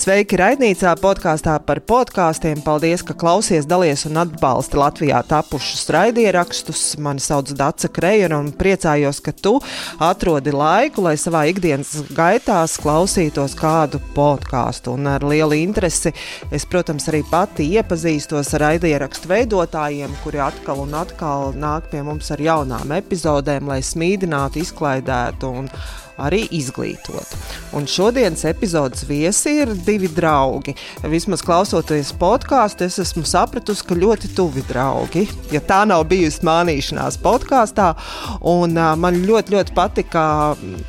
Sveiki, raidnīcā podkāstā par podkāstiem. Paldies, ka klausies, dalies un atbalsti Latvijā tapušus raidierakstus. Mani sauc Dace Krejera un priecājos, ka tu atrodi laiku, lai savā ikdienas gaitās klausītos kādu podkāstu. Un ar lielu interesi es, protams, arī pati iepazīstos ar raidierakstu veidotājiem, kuri atkal un atkal nāk pie mums ar jaunām epizodēm, lai smīdinātu, izklaidētu un arī izglītot. Un šodienas epizodes viesi ir divi draugi. Vismaz klausoties podkāstu, es esmu sapratusi, ka ļoti tuvi draugi. Ja tā nav bijusi mānīšanās podkāstā, un uh, man ļoti, ļoti patika,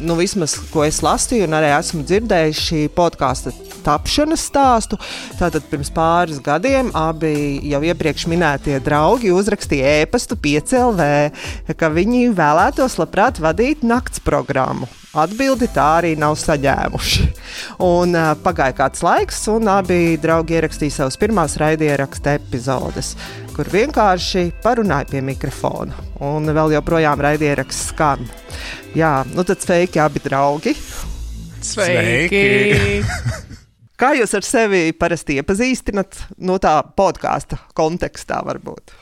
nu, vismaz, ko es lasīju, un arī esmu dzirdējis šī podkāsta tapšanas stāstu. Tātad pirms pāris gadiem abi jau iepriekš minētie draugi uzrakstīja ēpastu piecēlē, ka viņi vēlētos labprāt vadīt nakts programmu. Atbildi tā arī nav saņēmuši. Un, uh, pagāja kāds laiks, un abi draugi ierakstīja savas pirmās raidierakstu epizodes, kur vienkārši parunāja pie mikrofona. Un vēl joprojām raidieraksts skan. Jā, nu tad sveiki abi draugi! Sveiki! Kā jūs ar sevi parasti iepazīstinat no tā podkāstu kontekstā, varbūt?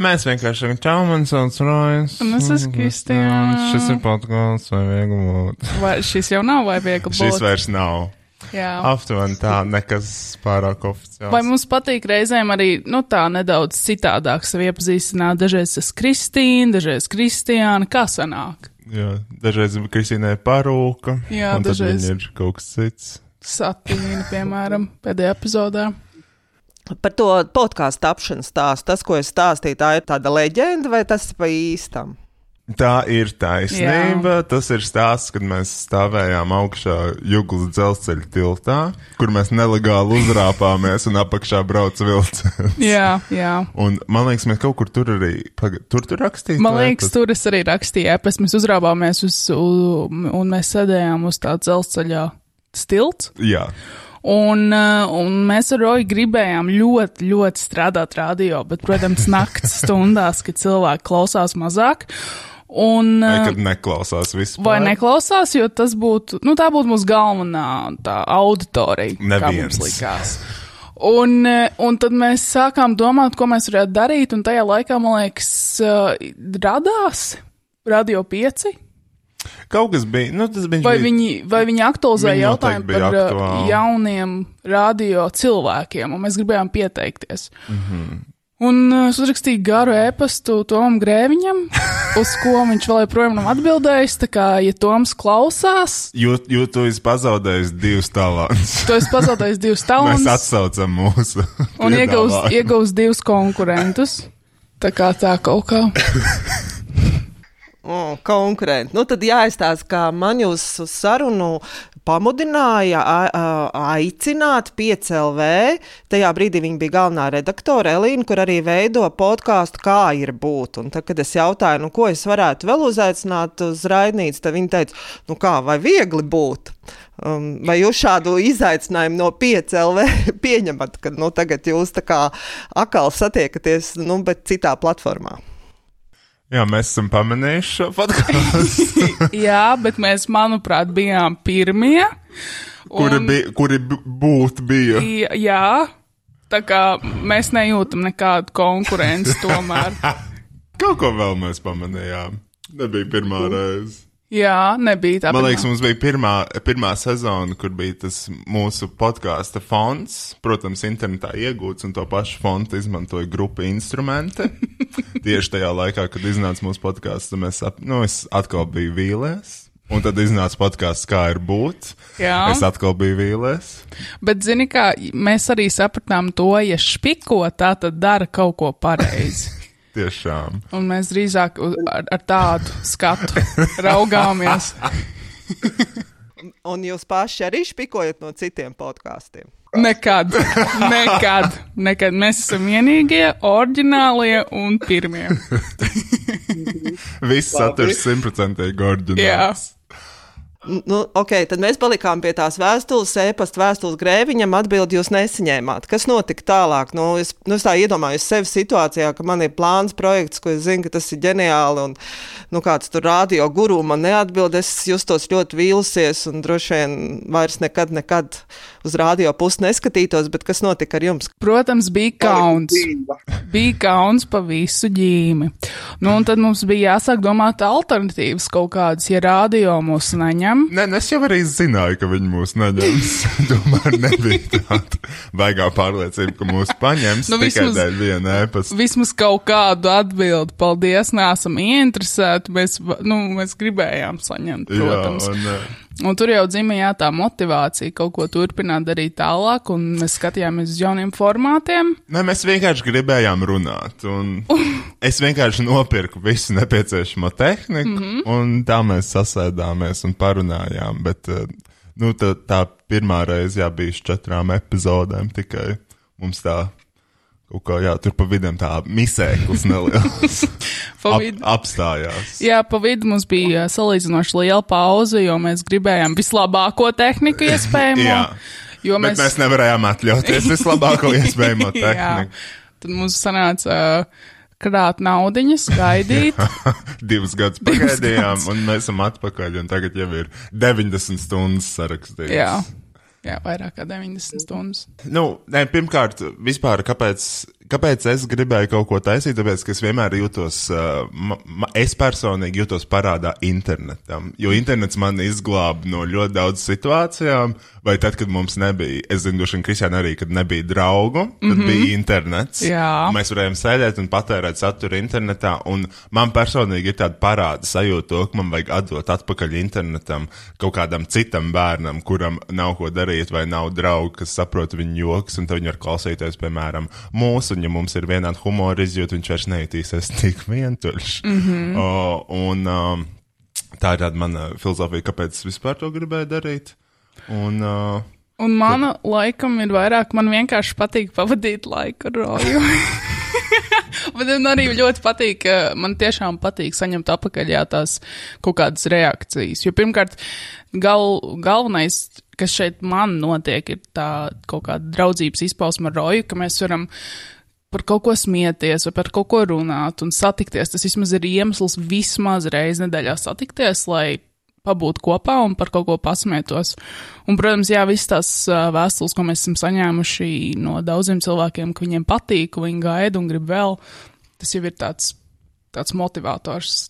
Mēs vienkārši sakām, čau, man sauc Rojas. Un es esmu Kristiāna. Šis ir podkāsts vai viegli būt. Vai šis jau nav vai viegli būt? Šis vairs nav. Jā. Aptuveni tā, nekas pārāk oficiāls. Vai mums patīk reizēm arī, nu tā, nedaudz citādāk sevi iepazīstināt? Dažreiz es Kristīna, dažreiz Kristiāna, kā sanāk? Jā, dažreiz Kristīnai parūka. Jā, un tad dažreiz- ir kaut kas cits. Satīna, piemēram, pēdējā epizodā. Par to podkāstu tapšanas stāstu. Tas, ko es stāstīju, tā ir tāda leģenda, vai tas ir pa īstam? Tā ir taisnība. Jā. Tas ir stāsts, kad mēs stāvējām augšā Juglas dzelzceļa tiltā, kur mēs nelegāli uzrāpāmies un apakšā brauca vilciens. Jā, jā. Un man liekas, mēs kaut kur tur arī, paga, tur tur rakstījām. Man liekas, tur es arī rakstīju, epes, mēs uzrāvāmies uz, un mēs sēdējām uz tā dzelzceļā stilts. Jā, Un, uh, un mēs ar Roju gribējām ļoti, ļoti strādāt radio, bet, protams, naktas stundās, kad cilvēki klausās mazāk. Un, vai uh, kad neklausās vispār. vai neklausās, jo tas būtu, nu, tā būtu mūsu galvenā tā auditorija. Neviens. likās. Un, uh, un tad mēs sākām domāt, ko mēs varētu darīt, un tajā laikā, man liekas, radās Radio 5. Kaut kas bija, nu tas bija. Vai viņi, vai viņi aktualizēja Viņi jautājumu bija par uh, aktuāli. jauniem radio cilvēkiem, un mēs gribējām pieteikties. Mm. -hmm. Un uh, es uzrakstīju garu e-pastu Tomam Grēviņam, uz ko viņš vēl joprojām nav atbildējis. Tā kā, ja Toms klausās, Jo, jo tu esi pazaudējis divus talantus. to es pazaudēju divus Mēs talantus atsaucam mūsu. un piedāvājumu. iegūst divus konkurentus. Tā kā tā kaut kā. Oh, konkurenti. Nu, tad jāizstāsta, kā man jūs uz sarunu pamudināja a- a- aicināt PCLV. Tajā brīdī viņa bija galvenā redaktore Elīna, kur arī veido podkāstu, kā ir būt. Un tad, kad es jautāju, nu, ko es varētu vēl uzaicināt uz raidnīcu, tad viņa teica, nu kā, vai viegli būt? Um, vai jūs šādu izaicinājumu no PCLV pieņemat, kad nu, tagad jūs tā kā akāli satiekaties, nu, bet citā platformā? Jā, mēs esam pamanījuši šo podkāstu. Jā, bet mēs, manuprāt, bijām pirmie. kuri, Un- bija, kuri b- būt bija. Jā, jā, tā kā mēs nejūtam nekādu konkurenci tomēr. Kaut ko vēl mēs pamanījām. Nebija pirmā reize. Jā, nebija tā. Man liekas, mums bija pirmā, pirmā sezona, kur bija tas mūsu podkāstu fonds. Protams, internetā iegūts, un to pašu fondu izmantoja grupa instrumenti. Tieši tajā laikā, kad iznāca mūsu podkāsts, mēs ap, nu, es atkal biju vīlies. Un tad iznāca podkāsts, kā ir būt. Jā. Es atkal biju vīlies. Bet, zini, kā mēs arī sapratām to, ja špiko, tā tad dara kaut ko pareizi. Tiešām. Un mēs drīzāk ar, ar tādu skatu raugāmies. Un jūs paši arī špikojat no citiem podkāstiem. Nekad, nekad, nekad. Mēs esam vienīgie, oriģinālie un pirmie. Viss saturs simtprocentīgi Jā. Nu, ok, tad mēs palikām pie tās vēstules, e-pasta vēstules grēviņam, atbildi jūs nesaņēmāt. Kas notika tālāk? Nu, es, nu, es tā iedomājos sevi situācijā, ka man ir plāns, projekts, ko es zinu, ka tas ir ģeniāli, un nu, kāds tur rādio guru man neatbild. Es justos ļoti vīlusies un droši vien vairs nekad, nekad uz rādio pusi neskatītos, bet kas notika ar jums? Protams, bija kauns. Bija kauns pa visu ģīmi. Nu, un tad mums bija jāsāk domāt alternatīvas kaut kādas, ja rādio mūs neņem neņem. Nē, ne, es jau arī zināju, ka viņi mūs neņems. Tomēr nebija tāda baigā pārliecība, ka mūs paņems nu, tikai vismaz, dēļ viena ēpasta. Vismaz kaut kādu atbildi, paldies, neesam ieinteresēti, mēs, nu, mēs gribējām saņemt, protams. Jā, un, uh, Un tur jau dzimta tā motivācija kaut ko turpināt darīt tālāk, un mēs skatījāmies uz jauniem formātiem. Nē, mēs vienkārši gribējām runāt. es vienkārši nopirku visu nepieciešamo tehniku, mm -hmm. un tā mēs sasēdāmies un parunājām. Bet eh, nu, tā, tā pirmā reize jā, bija uz četrām epizodēm tikai mums tā Kaut kā, jā, tur pa vidam tā misēklis neliels. Ap, apstājās. Jā, pa vidu mums bija salīdzinoši liela pauze, jo mēs gribējām vislabāko tehniku iespējamo. jā, jo mēs... Bet mēs nevarējām atļauties vislabāko iespējamo tehniku. Tad mums sanāca uh, krāt naudiņas, gaidīt. Divus gadus pagaidījām, un mēs esam atpakaļ, un tagad jau ir 90 stundas sarakstīts. Jā. Jā, vairāk kā 90 stundas. Nu, nē, pirmkārt, vispār, kāpēc Kāpēc es gribēju kaut ko taisīt? Tāpēc, ka es vienmēr jūtos, uh, ma, ma, es personīgi jūtos parādā internetam. Jo internets man izglāba no ļoti daudz situācijām, vai tad, kad mums nebija, es zinu, vien Kristiāna arī, kad nebija draugu, tad mm -hmm. bija internets. Jā. Mēs varējām sēdēt un patērēt saturu internetā, un man personīgi ir tāda parāda sajūta, to, ka man vajag atdot atpakaļ internetam kaut kādam citam bērnam, kuram nav ko darīt, vai nav draugu, kas saprot viņu joks, un tad viņi var klausīties, piemēram, mūsu un ja mums ir vienāda humora izjūta, viņš vairs nejutīsies tik vientuļš. Mm -hmm. o, un um, tā ir tāda mana filozofija, kāpēc es vispār to gribēju darīt. Un, uh, un mana tad... laikam ir vairāk, man vienkārši patīk pavadīt laiku ar roju. Bet man arī ļoti patīk, man tiešām patīk saņemt atpakaļ jā, tās kaut kādas reakcijas. Jo pirmkārt, gal, galvenais, kas šeit man notiek, ir tā kaut kāda draudzības izpausme ar roju, ka mēs varam uh, par kaut ko smieties vai par kaut ko runāt un satikties. Tas vismaz ir iemesls vismaz reizi nedēļā satikties, lai pabūtu kopā un par kaut ko pasmietos. Un, protams, jā, visas tās vēstules, ko mēs esam saņēmuši no daudziem cilvēkiem, ka viņiem patīk, ka viņi gaida un grib vēl, tas jau ir tāds, tāds motivators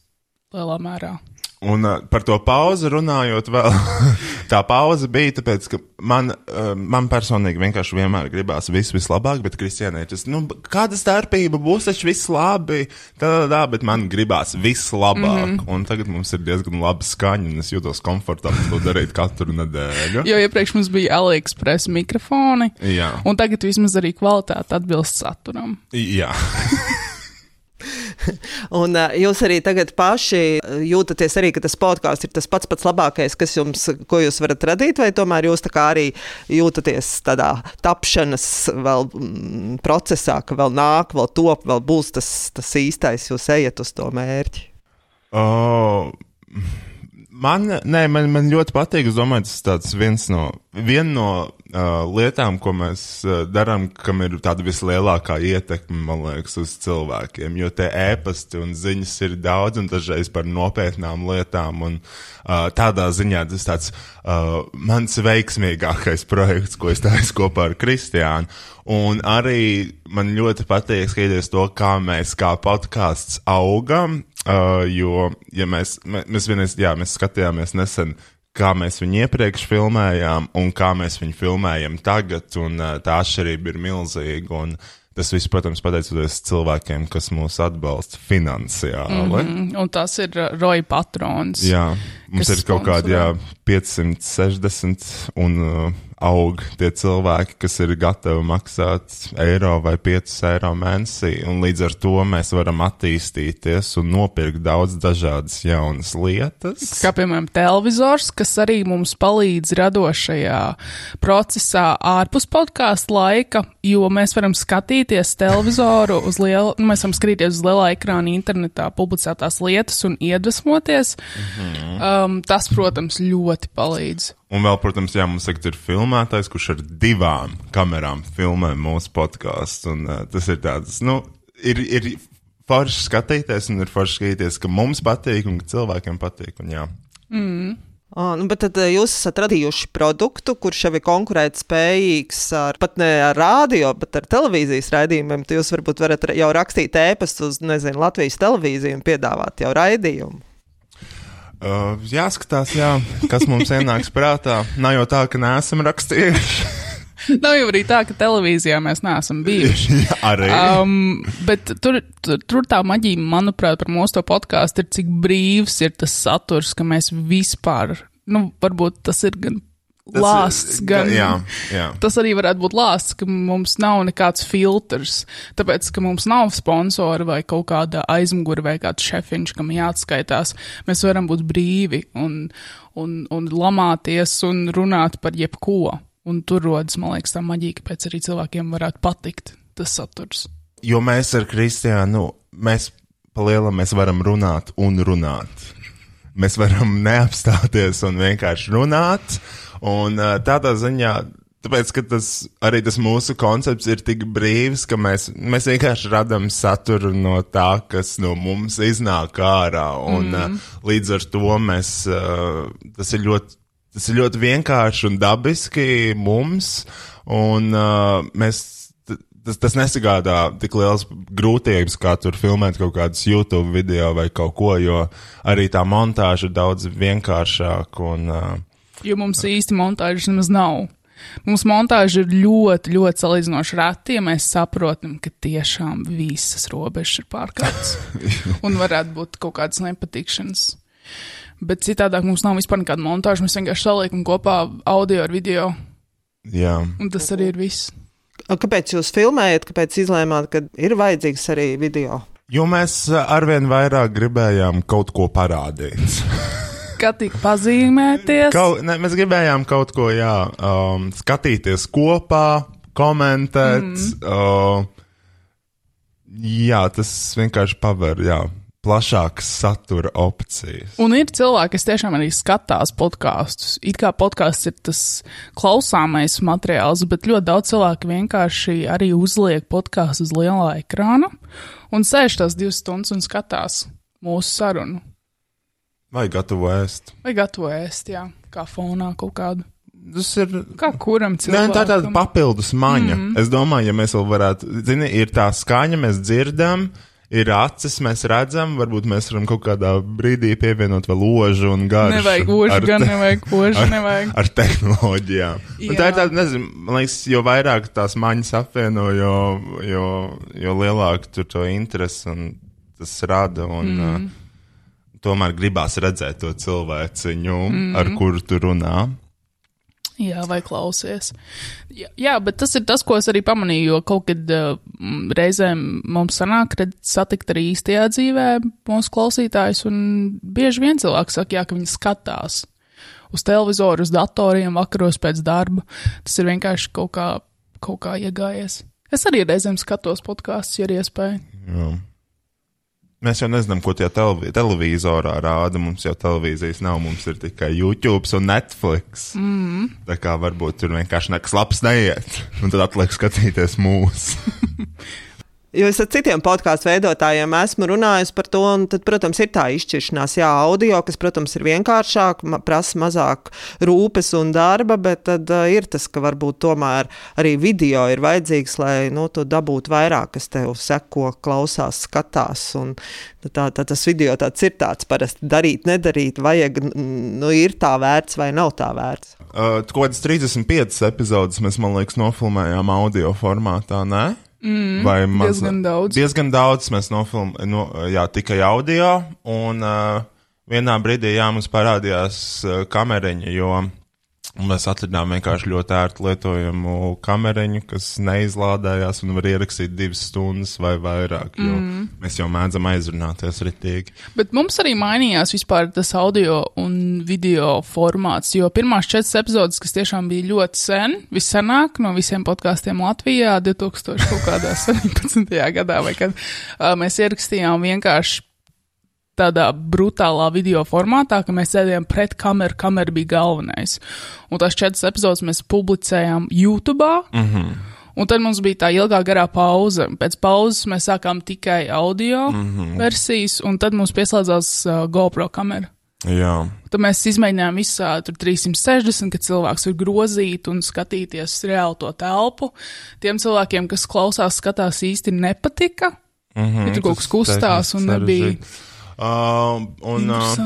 lielā mērā. Un uh, par to pauzi runājot, vēl tā pauze bija tāpēc, ka man, uh, man personīgi vienkārši vienmēr gribās visu vislabāk, bet Kristiānai tas, nu, kāda starpība būs, taču viss labi, tā, tā, bet man gribās vislabāk. Mm -hmm. Un tagad mums ir diezgan laba skaņa, un es jūtos komfortabli to darīt katru nedēļu. Jo iepriekš mums bija AliExpress mikrofoni, Jā. un tagad vismaz arī kvalitāte atbilst saturam. Jā. un jūs arī tagad paši jūtaties arī, ka tas podkāsts ir tas pats pats labākais, kas jums, ko jūs varat radīt, vai tomēr jūs tā kā arī jūtaties tādā tapšanas vēl mm, procesā, ka vēl nāk, vēl top, vēl būs tas, tas īstais, jūs ejat uz to mērķi? Oh. Man, nē, man, man ļoti patīk. Es domāju, tas ir viens no, viena no uh, lietām, ko mēs uh, darām, kam ir tāda vislielākā ietekme, man liekas, uz cilvēkiem. Jo te ēpasti un ziņas ir daudz, un dažreiz par nopietnām lietām. Un, uh, tādā ziņā tas tāds uh, mans veiksmīgākais projekts, ko es taisu kopā ar Kristiānu. Un arī man ļoti patīk skatīties to, kā mēs kā podkāsts augam, Uh, jo, ja mēs, mēs vienreiz, jā, mēs skatījāmies nesen, kā mēs viņu iepriekš filmējām un kā mēs viņu filmējam tagad, un tā atšķirība ir milzīga. Un tas viss, protams, pateicoties cilvēkiem, kas mūs atbalsta finansiāli. Mm -hmm. Un tas ir Roja patrons. Jā, mums ir kaut kādi jā, 560 un. Uh, aug tie cilvēki, kas ir gatavi maksāt eiro vai 5 eiro mēnesī, un līdz ar to mēs varam attīstīties un nopirkt daudz dažādas jaunas lietas. Kā piemēram televizors, kas arī mums palīdz radošajā procesā ārpus podkāstu laika, jo mēs varam skatīties televizoru uz lielu, nu, mēs varam skatīties uz lielā ekrāna internetā publicētās lietas un iedvesmoties. Mm -hmm. Um, tas, protams, ļoti palīdz. Un vēl, protams, jā, mums tagad ir filmētājs, kurš ar divām kamerām filmē mūsu podkāstu. Un uh, tas ir tāds, nu, ir, ir forši skatīties, un ir forši skatīties, ka mums patīk un ka cilvēkiem patīk. Un, jā. Oh, nu, bet tad eh, jūs esat radījuši produktu, kurš jau ir konkurētspējīgs ar pat ne ar rādio, bet ar televīzijas raidījumiem. Tad jūs varbūt varat ra- jau rakstīt ēpastu uz nezinu, Latvijas televīziju un piedāvāt jau raidījumu. Uh, jāskatās, jā, kas mums ienāks prātā. Nav jau tā, ka neesam rakstījuši. Nav jau arī tā, ka televīzijā mēs neesam bijuši. Jā, arī. Um, bet tur, tur, tur tā maģija, manuprāt, par mūsu podkāstu ir, cik brīvs ir tas saturs, ka mēs vispār, nu, varbūt tas ir gan Tas, lāsts, gan. Jā, jā. Tas arī varētu būt lāsts, ka mums nav nekāds filtrs. Tāpēc, ka mums nav sponsora vai kaut kāda aizmugure vai kāds šefiņš, kam jāatskaitās, mēs varam būt brīvi un, un, un lamāties un runāt par jebko. Un tur rodas, man liekas, tā maģija, kāpēc arī cilvēkiem varētu patikt tas saturs. Jo mēs ar Kristiānu, nu, mēs palielam, mēs varam runāt un runāt. Mēs varam neapstāties un vienkārši runāt. Un uh, tādā ziņā, tāpēc, ka tas arī tas mūsu koncepts ir tik brīvs, ka mēs, mēs vienkārši radām saturu no tā, kas no mums iznāk ārā. Un mm. uh, līdz ar to mēs, uh, tas ir ļoti. Tas ir ļoti vienkārši un dabiski mums, un uh, mēs tas, tas nesagādā tik liels grūtības, kā tur filmēt kaut kādus YouTube video vai kaut ko, jo arī tā montāža ir daudz vienkāršāka. Un, uh, Jo mums īsti montāžas nemaz nav. Mums montāža ir ļoti, ļoti salīdzinoši reti, ja mēs saprotam, ka tiešām visas robežas ir pārkāptas. un varētu būt kaut kādas nepatikšanas. Bet citādāk mums nav vispār nekāda montāža. Mēs vienkārši saliekam kopā audio ar video, jā. un tas arī ir viss. A, Kāpēc jūs filmējat, kāpēc izlēmāt, ka ir vajadzīgs arī video? Jo mēs uh, arvien vairāk gribējām kaut ko parādīt. Kā tik pazīmēties? Kaut, ne, mēs gribējām kaut ko, jā, um, skatīties kopā, komentēt. Mm. Uh, jā, tas vienkārši paver, jā, plašākas satura opcijas. Un ir cilvēki, kas tiešām arī skatās podkāstus. It kā podkāsts ir tas klausāmais materiāls, bet ļoti daudz cilvēku vienkārši arī uzliek podkāstu uz lielā ekrāna un sēž tās divas stundas un skatās mūsu sarunu. Vai gatavo ēst? Vai gatavo ēst, jā, kā fonā kaut kādu. Tas ir. Kā kuram Nē, cilvēkam? tā ir tāda papildus maņa. Mm -hmm. Es domāju, ja mēs vēl varētu, zini, ir tā skaņa, mēs dzirdam, ir acis, mēs redzam, varbūt mēs varam kaut kādā brīdī pievienot vēl ložu un garšu. Nevajag ožu, ar gan te- nevajag ožu, ar, nevajag. Ar tehnoloģijām. Tā ir tāda, nezinu, man liekas, jo vairāk tās maņas apvieno, jo, jo, jo lielāk tur to interesi un tas rada. Un, mm. uh, tomēr gribās redzēt to cilvēciņu, mm. ar kuru tu runā. Jā, vai klausies. Jā, jā, bet tas ir tas, ko es arī pamanīju, jo kaut kad uh, reizēm mums sanāk redz, satikt arī īstajā dzīvē mūsu klausītājus, un bieži vien cilvēki saka, jā, ka viņi skatās uz televizoru, uz datoriem, vakaros pēc darba. Tas ir vienkārši kaut kā, kaut kā iegājies. Es arī reizēm skatos podkāstus, ja ir iespēja. Jā. Mēs jau nezinām, ko tie televi televizorā rāda. Mums jau televīzijas nav, mums ir tikai YouTube un Netflix. Mm. Tā kā varbūt tur vienkārši nekas labs neiet, un tad atliek skatīties mūsu. Jo es ar citiem podkāstu veidotājiem esmu runājis par to, un tad, protams, ir tā izšķiršanās. Jā, audio, kas, protams, ir vienkāršāk, ma prasa mazāk rūpes un darba, bet tad uh, ir tas, ka varbūt tomēr arī video ir vajadzīgs, lai nu, tu dabūtu vairāk, kas tev seko, klausās, skatās. Un, tā, tā, tas video tāds ir tāds parasti darīt, nedarīt, vajag, nu, ir tā vērts vai nav tā vērts. Uh, kaut kādas 35 epizodes mēs, man liekas, nofilmējām audio formātā, ne? Mm, Vai maz, diezgan daudz. Diezgan daudz mēs nofilmējām, no, jā, tikai audio, un uh, vienā brīdī, jā, mums parādījās uh, kameriņa, jo mēs atradām vienkārši ļoti ērtu lietojamu kameriņu, kas neizlādējās un var ierakstīt divas stundas vai vairāk, mm. mēs jau mēdzam aizrunāties ritīgi. Bet mums arī mainījās vispār tas audio un video formāts, jo pirmās četras epizodes, kas tiešām bija ļoti sen, vissenāk no visiem podkāstiem Latvijā, 2017. gadā, vai kad uh, mēs ierakstījām vienkārši tādā brutālā video formātā, ka mēs sēdējām pret kameru, kamera bija galvenais. Un tās četras epizodes mēs publicējām YouTube. Mm -hmm. Un tad mums bija tā ilgā garā pauze. Pēc pauzes mēs sākām tikai audio mm -hmm. versijas, un tad mums pieslēdzās uh, GoPro kamera. Jā. Tad mēs izmēģinājām visādi 360, kad cilvēks var grozīt un skatīties reāli to telpu. Tiem cilvēkiem, kas klausās, skatās īsti nepatika. Mm -hmm, ja tur kaut kas kustās un nebija. Uh, un. Uh,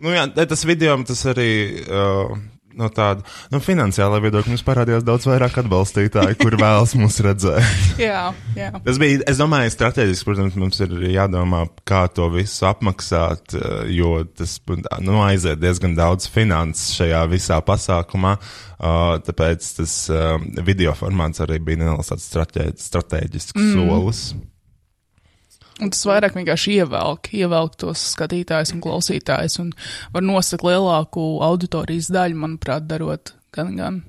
nu jā, tas video, tas arī. Uh, no tāda no finansiālā viedokļa mums parādījās daudz vairāk atbalstītāju, kur vēlas mūs redzēt. jā, jā. Tas bija, es domāju, strateģiski, protams, mums ir jādomā, kā to visu apmaksāt, jo tas nu, aiziet diezgan daudz finanses šajā visā pasākumā. Uh, tāpēc tas uh, video formāts arī bija neliels strateģisks mm. solis. Un tas vairāk vienkārši ievelk, ievelk tos skatītājus un klausītājus, un var nosakt lielāku auditorijas daļu, manuprāt, darot gan gan.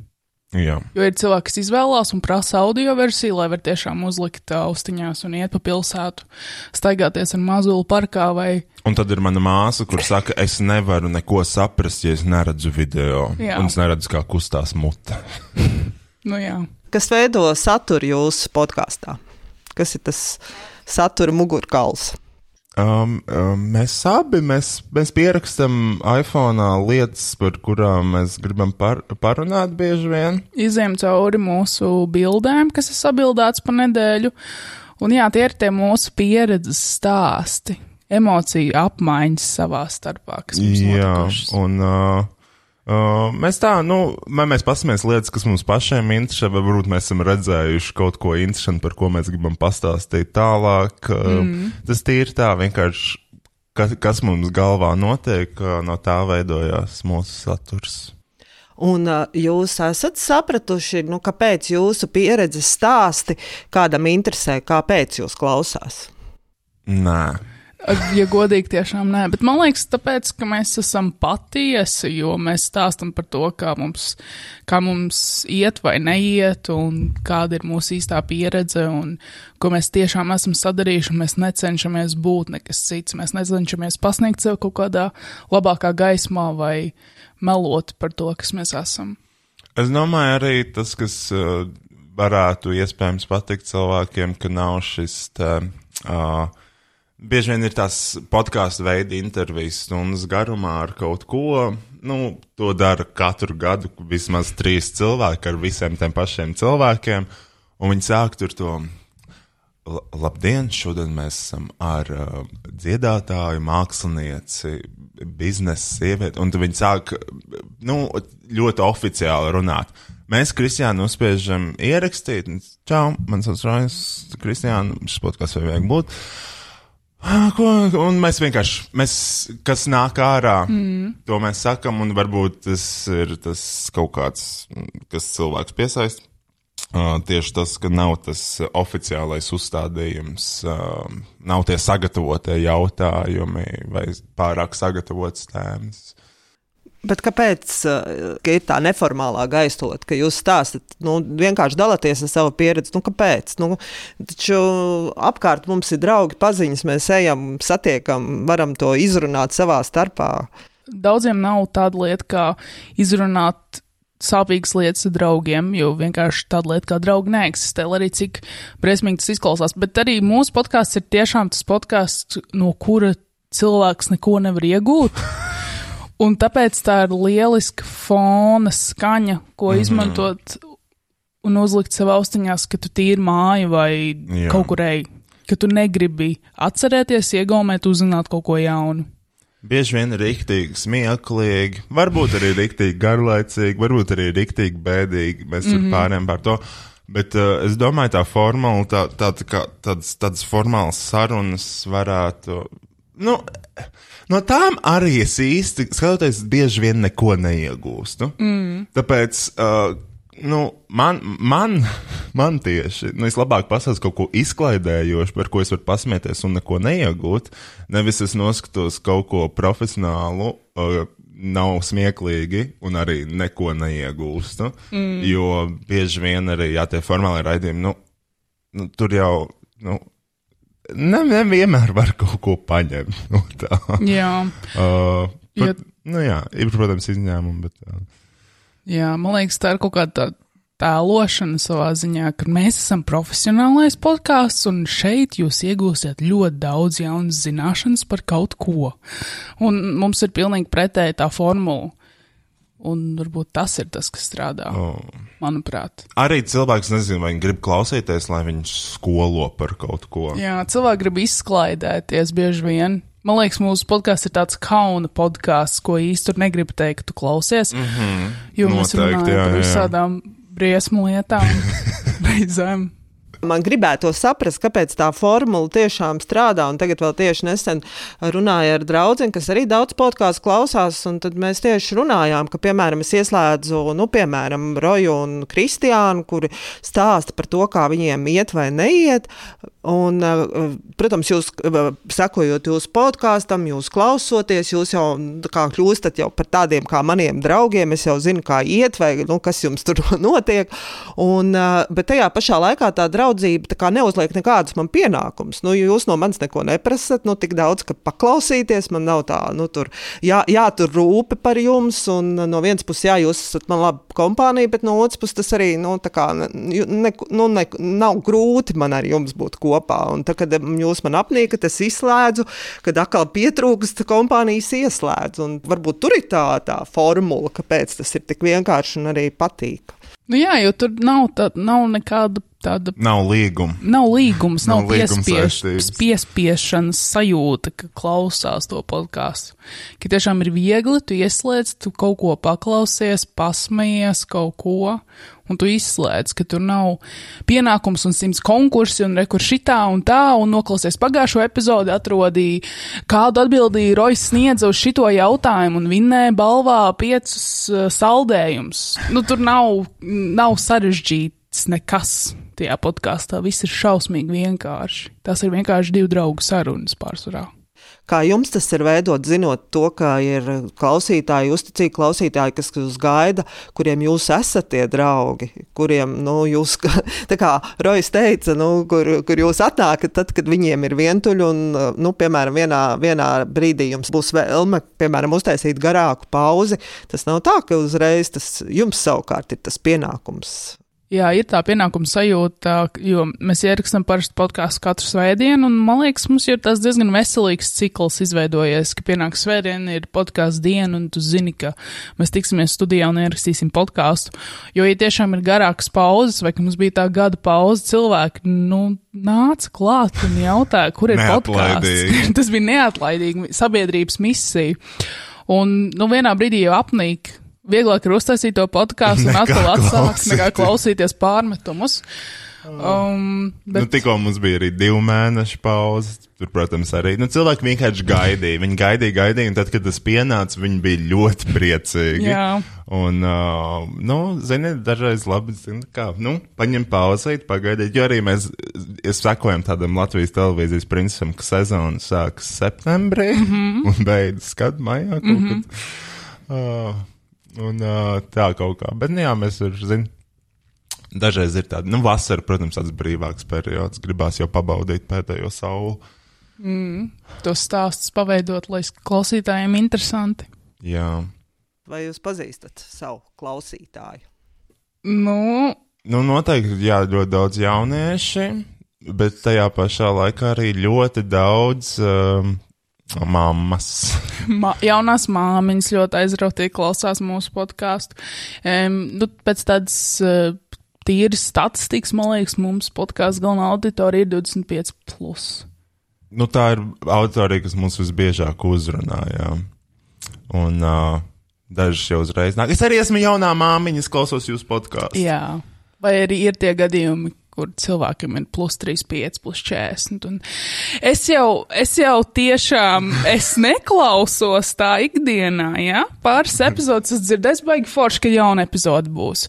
Jā. Jo ir cilvēki, kas izvēlās un prasa audio versiju, lai var tiešām uzlikt austiņās un iet pa pilsētu, staigāties ar mazulu parkā vai. Un tad ir mana māsa, kur saka, es nevaru neko saprast, ja es neredzu video. Jā. Un es neredzu, kā kustās mute. nu jā. Kas veido saturu jūsu podkāstā? Kas ir tas? Satura mugurkauls? Um, um, mēs abi mēs, mēs pierakstam iPhone lietas, par kurām mēs gribam par, parunāt bieži vien. Izejam cauri mūsu bildēm, kas ir sabildēts pa nedēļu. Un jā, tie ir tie mūsu pieredzes stāsti, emociju apmaiņas savā starpā. Jā, notikušas. un uh, Uh, mēs tā, nu, mēs paskatāmies lietas, kas mums pašiem interesē, vai varbūt mēs esam redzējuši kaut ko interesantu, par ko mēs gribam pastāstīt tālāk. Uh, mm. Tas tīri tā, vienkārši, kas, kas mums galvā notiek, uh, no tā veidojās mūsu saturs. Un uh, jūs esat sapratuši, nu, kāpēc jūsu pieredzes stāsti kādam interesē, kāpēc jūs klausās? Nē. Ja godīgi, tiešām nē. Bet man liekas, tāpēc, ka mēs esam patiesi, jo mēs stāstam par to, kā mums, kā mums iet vai neiet, un kāda ir mūsu īstā pieredze, un ko mēs tiešām esam sadarījuši. Mēs necenšamies būt nekas cits. Mēs necenšamies pasniegt sev kaut kādā labākā gaismā vai melot par to, kas mēs esam. Es domāju, arī tas, kas uh, varētu iespējams patikt cilvēkiem, ka nav šis. Tā, uh, Bieži vien ir tās podkāstu veidi intervijas stundas garumā ar kaut ko. Nu, to dara katru gadu vismaz trīs cilvēki ar visiem tiem pašiem cilvēkiem. Un viņi sāk tur to. Labdien! Šodien mēs esam ar uh, dziedātāju, mākslinieci, biznesa sievieti. Un viņi sāk nu, ļoti oficiāli runāt. Mēs, Kristiāna, uzspiežam ierakstīt. Čau, man sauc Rājs, Kristiāna, šis podkāsts vajag būt. Uh, ko, un mēs vienkārši, mēs, kas nāk ārā, mm. to mēs sakam, un varbūt tas ir tas kaut kāds, kas cilvēks piesaist. Uh, tieši tas, ka nav tas oficiālais uzstādījums, uh, nav tie sagatavotie jautājumi vai pārāk sagatavotas tēmas. Bet kāpēc ka ir tā neformālā gaisotne, ka jūs stāstat, nu, vienkārši dalāties ar savu pieredzi? Nu, kāpēc? Nu, taču apkārt mums ir draugi, paziņas, mēs ejam, satiekam, varam to izrunāt savā starpā. Daudziem nav tāda lieta, kā izrunāt sāpīgas lietas ar draugiem, jo vienkārši tāda lieta kā draugi neeksistē, arī cik briesmīgi tas izklausās. Bet arī mūsu podkāsts ir tiešām tas podkāsts, no kura cilvēks neko nevar iegūt. Un tāpēc tā ir lieliska fona skaņa, ko mm -hmm. izmantot un uzlikt sev austiņās, ka tu tīri māju vai Jā. kaut kur ej, ka tu negribi atcerēties, iegaumēt, uzzināt kaut ko jaunu. Bieži vien ir rīktīgi smieklīgi, varbūt arī rīktīgi garlaicīgi, varbūt arī rīktīgi bēdīgi. Mēs mm -hmm. tur pārējām par to. Bet uh, es domāju, tā formāla, tā, tā, tā, tādas, tādas formālas sarunas varētu. Nu, no tām arī es īsti, skatoties, bieži vien neko neiegūstu. Mm. Tāpēc, uh, nu, man, man, man tieši, nu, es labāk pasaktu kaut ko izklaidējošu, par ko es varu pasmieties un neko neiegūt. Nevis es noskatos kaut ko profesionālu. Uh, nav smieklīgi un arī neko neiegūstu. Mm. Jo bieži vien arī, ja tie formāli raidījumi, nu, nu tur jau, nu, ne, nevienmēr var kaut ko paņemt no tā. Jā, Uh, Jo- pat, nu jā, ir, protams, izņēmumi, bet. Uh, jā, man liekas, tā ir kaut kāda tā tēlošana savā ziņā, ka mēs esam profesionālais podkāsts, un šeit jūs iegūsiet ļoti daudz jaunas zināšanas par kaut ko. Un mums ir pilnīgi pretēji tā formula. Un varbūt tas ir tas, kas strādā, oh. manuprāt. Arī cilvēks nezina, vai viņš grib klausīties, lai viņš skolo par kaut ko. Jā, cilvēki grib izklaidēties bieži vien. Man liekas, mūsu podkāsts ir tāds kauna podkāsts, ko tur negribu teikt, tu klausies. Mm -hmm. Jo mēs. Noteikti, runājam jā, par visādām briesmu lietām reizēm. Man gribētu saprast, kāpēc tā formula tiešām strādā. Un tagad vēl tieši nesen runāju ar draugu, kas arī daudz podkāstu klausās. Tad mēs tieši runājām, ka, piemēram, es ieslēdzu, nu, piemēram, Roju un Kristiānu, kuri stāsta par to, kā viņiem iet vai neiet. Un, eh, protams, jūs eh, sekojot jūsu podkāstam, jūs klausoties, jūs jau nu, kļūstat jau par tādiem kā maniem draugiem. Es jau zinu, kā iet, vai nu, kas jums tur notiek. Un, eh, bet tajā pašā laikā tā draudzība kā neuzliek nekādus man pienākumus. Nu, jūs no manis neko neprasat, nu, tik daudz, ka paklausīties man nav tā, nu, tur jā, jātur rūpe par jums. Un no vienas puses, jā, jūs esat man laba kompānija, bet no otras puses tas arī, nu, tā kā ne, nu, ne, nav grūti man ar jums būt kopā. Un tad, kad mm, jūs man apnīkat, es izslēdzu, kad atkal pietrūkst kompānijas ieslēdzu. Un varbūt tur ir tā, tā formula, kāpēc tas ir tik vienkārši un arī patīk. Nu jā, jo tur nav, tā, nav nekāda tāda. Nav līguma. Nav līgums, nav, Nav piespieš, piespiešanas sajūta, ka klausās to podkāstu. Ka tiešām ir viegli, tu ieslēdz, tu kaut ko paklausies, pasmējies kaut ko, un tu izslēdz, ka tur nav pienākums un simts konkursi un rekur šitā un tā, un noklausies pagājušo epizodi, atrodīja, kādu atbildīju Rojas sniedza uz šito jautājumu un vinnēja balvā piecus uh, saldējumus. Nu, tur nav, nav sarežģīts nekas tajā podkāstā. Viss ir šausmīgi vienkārši. Tas ir vienkārši divu draugu sarunas pārsvarā. Kā jums tas ir veidot, zinot to, ka ir klausītāji, uzticīgi klausītāji, kas jūs gaida, kuriem jūs esat tie draugi, kuriem, nu, jūs, tā kā Rojas teica, nu, kur, kur jūs atnākat, tad, kad viņiem ir vientuļi, un, nu, piemēram, vienā, vienā brīdī jums būs vēlme, piemēram, uztaisīt garāku pauzi. Tas nav tā, ka uzreiz tas jums savukārt ir tas pienākums. Jā, ir tā pienākuma sajūta, jo mēs ierakstām parasti podkāstu katru svētdienu, un man liekas, mums ir tas diezgan veselīgs cikls izveidojies, ka pienāks svētdiena, ir podkāstu diena, un tu zini, ka mēs tiksimies studijā un ierakstīsim podkāstu. Jo, ja tiešām ir garākas pauzes, vai ka mums bija tā gada pauze, cilvēki, nu, nāca klāt un jautāja, kur ir podkāsts. Tas bija neatlaidīgi sabiedrības misija. Un, nu, vienā brīdī jau apnīk. Vieglāk ir uztaisīt to podkāstu un atkal atsākt, nekā klausīties. pārmetumus. Um, Bet... Nu, tikko mums bija arī divu mēnešu pauze. Tur, protams, arī nu, cilvēki vienkārši gaidīja. Viņi gaidīja, gaidīja, un tad, kad tas pienāca, viņi bija ļoti priecīgi. Jā. Un, uh, nu, ziniet, dažreiz labi, zini, kā, nu, paņem pauzīt, pagaidiet, jo arī mēs sekojam tādam Latvijas televīzijas principam, ka sezona sākas septembrī mm -hmm. un beidzas kad maijā kaut mm -hmm. kad. Uh, un uh, tā kaut kā. Bet, nu, jā, mēs tur, zini, Dažreiz ir tāda, nu, vasara, protams, tāds brīvāks periods. Gribās jau pabaudīt pēdējo sauli. tos stāstus paveidot, lai klausītājiem interesanti. Jā, Vai jūs pazīstat savu klausītāju? Nu, nu, noteikti, jā, ļoti daudz jaunieši, bet tajā pašā laikā arī ļoti daudz um, mammas. ma jaunās māmiņas ļoti aizrautīgi klausās mūsu podkāstu. Um, nu, pēc tādas uh, tīras statistikas, man liekas, mums podkāstu galvenā auditorija ir 25. Plus. Nu, tā ir autorija, kas mums visbiežāk uzrunā. Jā. Un uh, dažas jau uzreiz nāk. Es arī esmu jaunā māmiņa, klausos jūsu podkāstu. Jā, vai arī ir tie gadījumi, kur cilvēkam ir plus 35, plus 40. Un es jau, es jau tiešām, es neklausos tā ikdienā, ja? Pāris epizodes es dzirdēju, baigi forši, ka jauna epizode būs.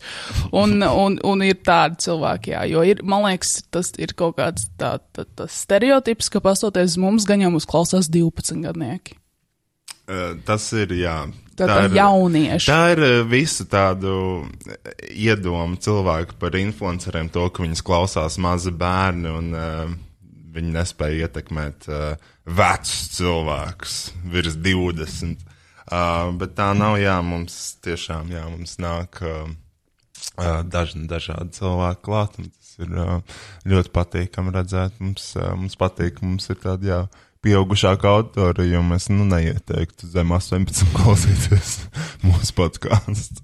Un, un, un ir tādi cilvēki, jā, jo ir, man liekas, tas ir kaut kāds tā, tā, tas stereotips, ka pastoties uz mums, gan jau mums klausās 12 gadnieki. Uh, tas ir, jā. Tā, tā jaunieši. Tā ir uh, visa tādu iedoma cilvēku par influenceriem, to, ka viņas klausās mazi bērni un uh, viņi nespēja ietekmēt uh, vecus cilvēkus virs 20. Uh, bet tā nav, jā, mums tiešām, jā, mums nāk uh, uh, daži dažādi cilvēki klāt, un tas ir uh, ļoti patīkami redzēt. Mums, uh, mums patīk, mums ir tāda, jā, pieaugušāka auditorija, jo mēs, nu, neieteiktu zem 18 klausīties mūsu podkāstu.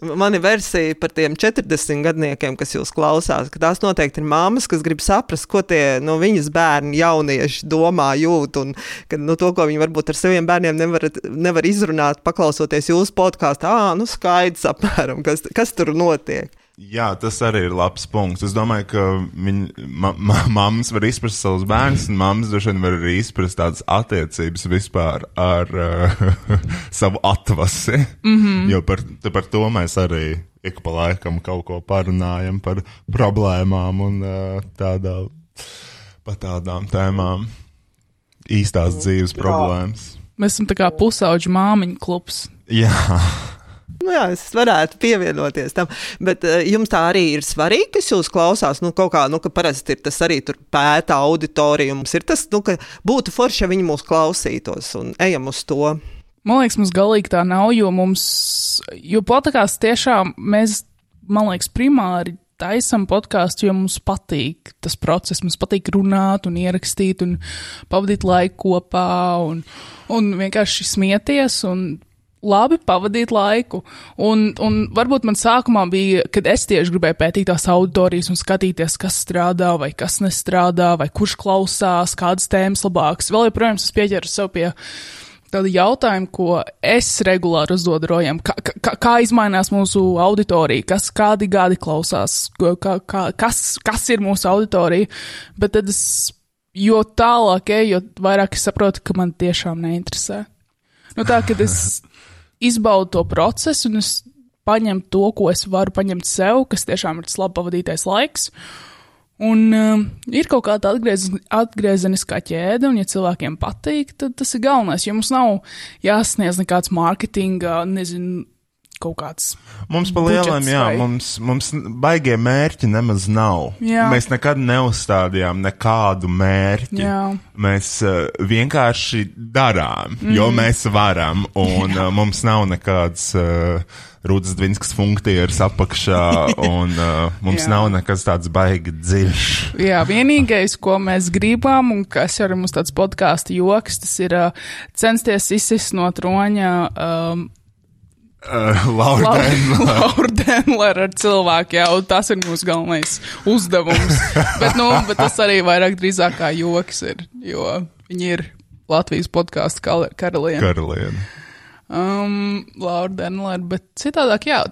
Man ir versija par tiem 40 gadniekiem, kas jūs klausās, ka tās noteikti ir māmas, kas grib saprast, ko tie no nu, viņas bērni, jaunieši domā, jūt, un ka, nu, to, ko viņi varbūt ar saviem bērniem nevar, nevar izrunāt, paklausoties jūsu podkāstā, ah, nu skaidrs apmēram, kas, kas tur notiek. Jā, tas arī ir labs punkts. Es domāju, ka viņa ma, ma, mammas var izprast savus bērnus, un mammas droši vien var arī izprast tādas attiecības vispār ar uh, savu atvasi. Mm -hmm. Jo par, par to mēs arī ik pa laikam kaut ko parunājam par problēmām un uh, tādā, pa tādām tēmām. Īstās dzīves problēmas. Mēs esam tā kā pusauģu māmiņu klubs. Jā. Nu jā, es varētu pievienoties tam, bet uh, jums tā arī ir svarīgi, kas jūs klausās. Nu, kaut kā, nu, ka parasti ir tas arī tur pēta auditorija. Mums ir tas, nu, ka būtu forši, ja viņi mūs klausītos un ejam uz to. Man liekas, mums galīgi tā nav, jo mums, jo podkāsts tiešām mēs, man liekas, primāri taisam podkāstu, jo mums patīk tas process. Mums patīk runāt, un ierakstīt, un pavadīt laiku kopā, un, un vienkārši smieties. Un labi pavadīt laiku. Un, un varbūt man sākumā bija, kad es tieši gribēju pētīt tās auditorijas un skatīties, kas strādā vai kas nestrādā, vai kurš klausās, kādas tēmas labākas. Vēl joprojām es pieķeru sev pie tāda jautājuma, ko es regulāri uzdodu rojam. Kā, kā, kā izmainās mūsu auditorija, kas kādi gadi klausās, kā, kā, kas, kas ir mūsu auditorija. Bet tad es, jo tālāk eju, jo vairāk es saprotu, ka man tiešām neinteresē. Nu, tā, kad es izbaudu to procesu un es paņemu to, ko es varu paņemt sev, kas tiešām ir tas labi pavadītais laiks. Un uh, ir kaut kāda atgriez, atgriezeniskā ķēde, un, ja cilvēkiem patīk, tad tas ir galvenais. Jo mums nav jāsniedz nekāds mārketinga, nezinu, kaut kāds. Mums pa lielam, jā, vai... mums, mums baigie mērķi nemaz nav. Jā. Mēs nekad neuzstādījām nekādu mērķi. Jā. Mēs uh, vienkārši darām, mm. jo mēs varam, un uh, mums nav nekāds. Uh, Rūdas Dvinskas funkcijas apakšā, un uh, mums Jā. nav nekas tāds baigi dziļš. Jā, vienīgais, ko mēs gribam, un kas arī mums tāds podkāstu joks, tas ir uh, censties izsist no troņa um, Uh, Laura Dēmlera ar cilvēku, jā, tas ir mūsu galvenais uzdevums. bet, nu, bet tas arī vairāk drīzāk kā joks ir, jo viņi ir Latvijas podkāstu karaliene. Karaliene. Um, Laura Dēmlera, bet citādāk, jā,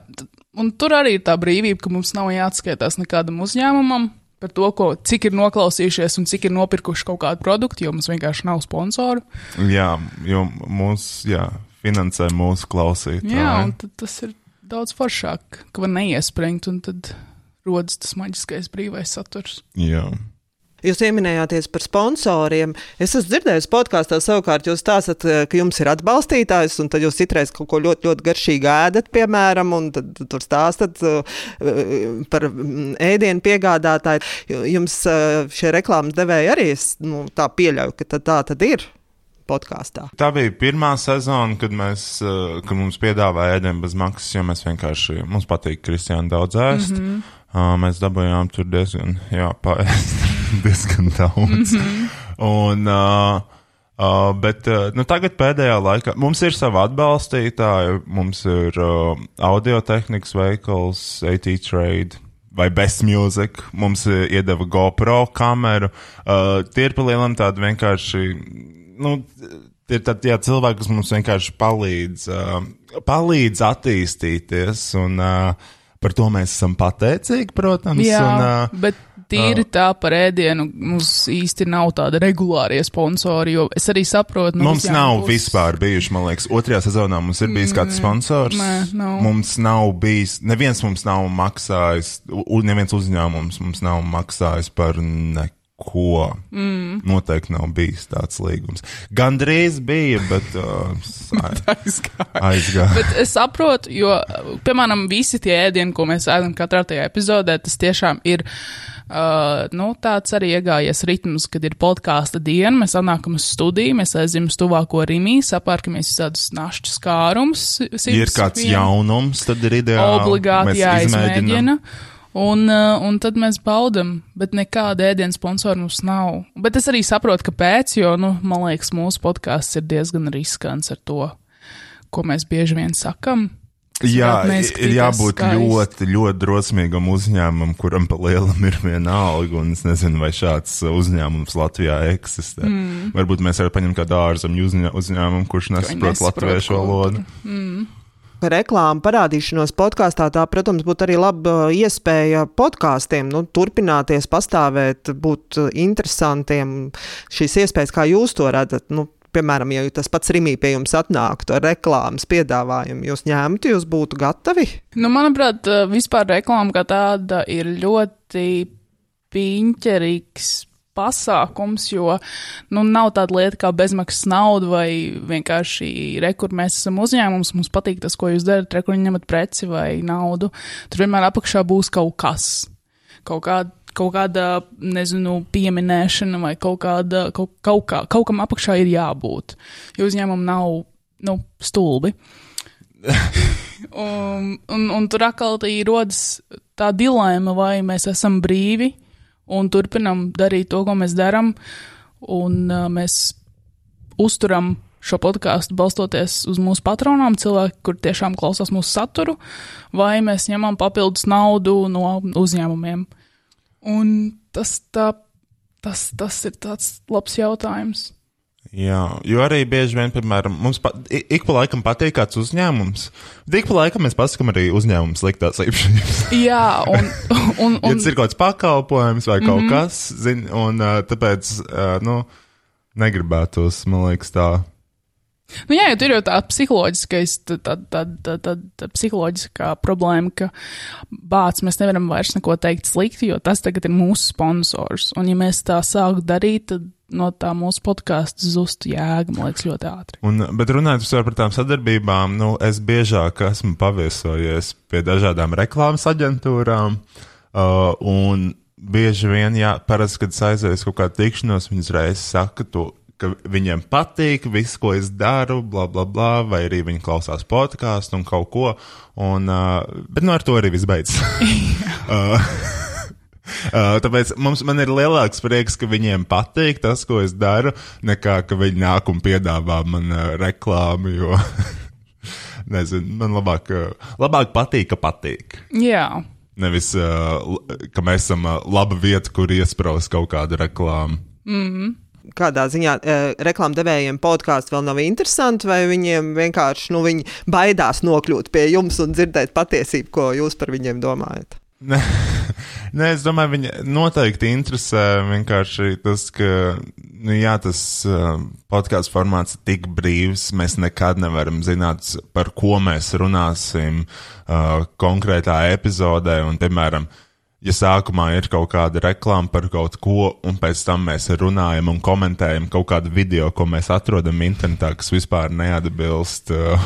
un tur arī ir tā brīvība, ka mums nav jāatskaitās nekādam uzņēmumam par to, ko, cik ir noklausījušies un cik ir nopirkuši kaut kādu produktu, jo mums vienkārši nav sponsoru. Jā, jo mums, jā, finansē mūsu klausītāji. Jā, un tas ir daudz foršāk, ka var neiespringt, un tad rodas tas maģiskais brīvais saturs. Jā. Jūs pieminējāties par sponsoriem. Es esmu dzirdējis podkāstā, savukārt jūs stāstat, eh, ka jums ir atbalstītājs, un tad jūs citreiz kaut ko ļoti, ļoti garšīgi ēdat, piemēram, un tad tur stāstat uh, par mm, ēdienu piegādātāju. Jums uh, šie reklāmas devēji arī nu, tā pieļauj, ka tā tad ir podkāstā. Tā bija pirmā sezona, kad, mēs, uh, kad mums piedāvāja ēdienu bez maksas, jo mēs vienkārši, mums patīk Kristiāna daudz ēst. Mm -hmm. uh, mēs dabūjām tur diezgan, jā, paēst diezgan daudz. Mm -hmm. Un, uh, Uh, bet uh, nu, tagad pēdējā laikā mums ir sava atbalstītāja, mums ir uh, audio tehnikas veikals, AT Trade vai Best Music, mums iedeva GoPro kameru. Uh, tie ir palielam tādi vienkārši nu, ir tādi cilvēki, kas mums vienkārši palīdz, uh, palīdz attīstīties, un uh, par to mēs esam pateicīgi, protams. Jā, un, uh, bet tīri uh, tā par ēdienu mums īsti nav tāda regulārie sponsori, jo es arī saprotu. No mums nav puses. vispār bijuši, man liekas, otrajā sezonā mums ir bijis mm, kāds sponsors. Nē, nav. Mums nav bijis, neviens mums nav maksājis, neviens uzņēmums mums nav maksājis par neko ko. Mm. Noteikti nav bijis tāds līgums. Gandrīz bija, bet uh, Aizgāja. aizgāja. Bet es saprotu, jo, piemēram, visi tie ēdieni, ko mēs ēdam katrā tajā epizodē, tas tiešām ir. Uh, nu, tāds arī iegājies ritms, kad ir podkāsta diena. Mēs nākam uz studiju, mēs aizjām uz tuvāko rīmī, sapārkamies visādus našķu skārumus. Ja ir kāds jaunums, tad ir ideāli. Obligāti jāizmēģina. izmēģinām. Un, uh, un tad mēs baudām, bet nekāda ēdienu sponsora mums nav. Bet es arī saprotu, kāpēc, jo, nu, man liekas, mūsu podkāsts ir diezgan riskants ar to, ko mēs bieži vien sakam. Jā, ir jābūt skaisti. ļoti, ļoti drosmīgam uzņēmumam, kuram pa lielam ir viena alga. Un es nezinu, vai šāds uzņēmums Latvijā eksistē. Mm. Varbūt mēs varam paņemt kādu ārzemju uzņē, uzņēmumu, kurš nesaprot latviešu valodu. Reklāma parādīšanos podkāstā, tā, protams, būtu arī laba iespēja podkāstiem nu, turpināties, pastāvēt, būt interesantiem. Šīs iespējas, kā jūs to redzat, nu, piemēram, ja tas pats Rimī pie jums atnāktu ar reklāmas piedāvājumu, jūs ņemtu, jūs būtu gatavi? Nu, manuprāt, uh, vispār reklāma kā tāda ir ļoti piņķerīgs pasākums, jo nu, nav tāda lieta kā bezmaksas nauda vai vienkārši rekur mēs esam uzņēmums, mums patīk tas, ko jūs darat, rekur ņemat preci vai naudu. Tur vienmēr apakšā būs kaut kas, kaut kāda. Kaut kāda, nezinu, pieminēšana vai kaut kāda, kaut, kaut, kā, kaut kam apakšā ir jābūt. Jo uzņēmumam nav, nu, stulbi. un, un, un tur atkal rodas tā dilēma, vai mēs esam brīvi un turpinam darīt to, ko mēs darām, un uh, mēs uzturam šo podkāstu balstoties uz mūsu patronām, cilvēki, kur tiešām klausās mūsu saturu, vai mēs ņemam papildus naudu no uzņēmumiem. Un tas, tā, tas, tas ir tāds labs jautājums. Jā, jo arī bieži vien, piemēram, mums pa, ik pa laikam patīk kāds uzņēmums, bet ik pa laikam mēs pasakām arī uzņēmumu sliktās īpašības. Jā, un, un, Ja un tas ir kaut kāds pakalpojums vai kaut mm -hmm. kas, zin, un tāpēc, nu, negribētos, man liekas, tā. Nu, jā, jo tur jau tā psiholoģiskais, tā, tā, tā, tā, tā, tā psiholoģiskā problēma, ka bāc, mēs nevaram vairs neko teikt slikti, jo tas tagad ir mūsu sponsors. Un ja mēs tā sāktu darīt, tad no tā mūsu podkāstu zustu jēga, man liekas, ļoti ātri. Un, bet runājot par tām sadarbībām, nu, es biežāk esmu paviesojies pie dažādām reklāmas aģentūrām, uh, un bieži vien, jā, parasti, kad es aizēju uz kaut kādu tikšanos, viņi uzreiz saka to, ka viņiem patīk viss, ko es daru, bla, bla, bla, vai arī viņi klausās podkāstu un kaut ko, un, uh, bet nu ar to arī viss beidzas. uh, tāpēc mums man ir lielāks prieks, ka viņiem patīk tas, ko es daru, nekā ka viņi nāk un piedāvā man uh, reklāmu. Jo, nezinu, man labāk, uh, labāk patīk, ka patīk. Jā, Nevis, uh, ka mēs esam uh, laba vieta, kur iespraust kaut kādu reklāmu. Kādā ziņā e, reklāmdevējiem podkāsts vēl nav interesanti, vai viņiem vienkārši nu, viņi baidās nokļūt pie jums un dzirdēt patiesību, ko jūs par viņiem domājat? Nē, es domāju, viņa noteikti interesē vienkārši tas, ka, nu, jā, tas uh, podkāstu formāts ir tik brīvs, mēs nekad nevaram zināt, par ko mēs runāsim uh, konkrētā epizodē, un, piemēram, ja sākumā ir kaut kāda reklāma par kaut ko, un pēc tam mēs runājam un komentējam kaut kādu video, ko mēs atrodam internetā, kas vispār neatbilst uh,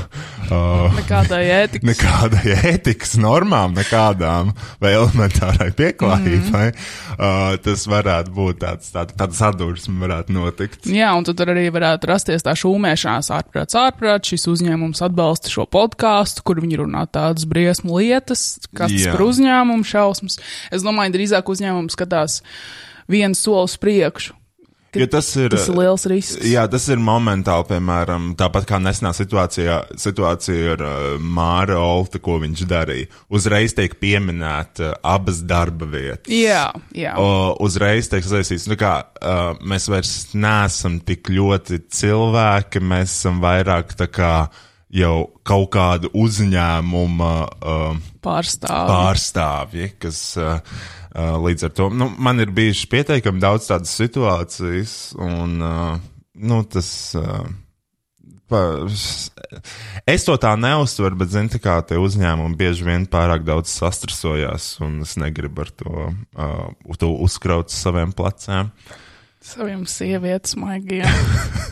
uh, nekādai ētikai. nekādai ētikas normām, nekādām vai elementārai pieklājībai, mm -hmm. uh, tas varētu būt tāds, tāda, tāda sadursme, varētu notikt. Jā, un tad tur arī varētu rasties tā šūmēšanās ārprāts, ārprāts. Šis uzņēmums atbalsta šo podkāstu, kur viņi runā tādas briesmu lietas, kas tas par uzņēmumu šausmas. Es domāju, drīzāk uzņēmums skatās vienu soli uz priekšu. Jo tas ir, tas ir liels risks. jā, tas ir momentāli, piemēram, tāpat kā nesenā situācijā, situācija ar uh, Māra Olta, ko viņš darīja. Uzreiz tiek pieminēta uh, abas darba vietas. Jā, jā. O, uzreiz tiek saistīts, nu kā uh, mēs vairs neesam tik ļoti cilvēki, mēs esam vairāk tā kā jau kaut kādu uzņēmumu uh, Pārstāv. pārstāvji, kas uh, uh, līdz ar to, nu, man ir bijušas pietiekami daudz tādas situācijas, un, uh, nu, tas, uh, pa, es to tā neuztveru, bet, zini, tā kā tie uzņēmumi bieži vien pārāk daudz sastrasojās, un es negribu ar to, uh, to uzkraut uz saviem pleciem. Saviem sievietes maigiem.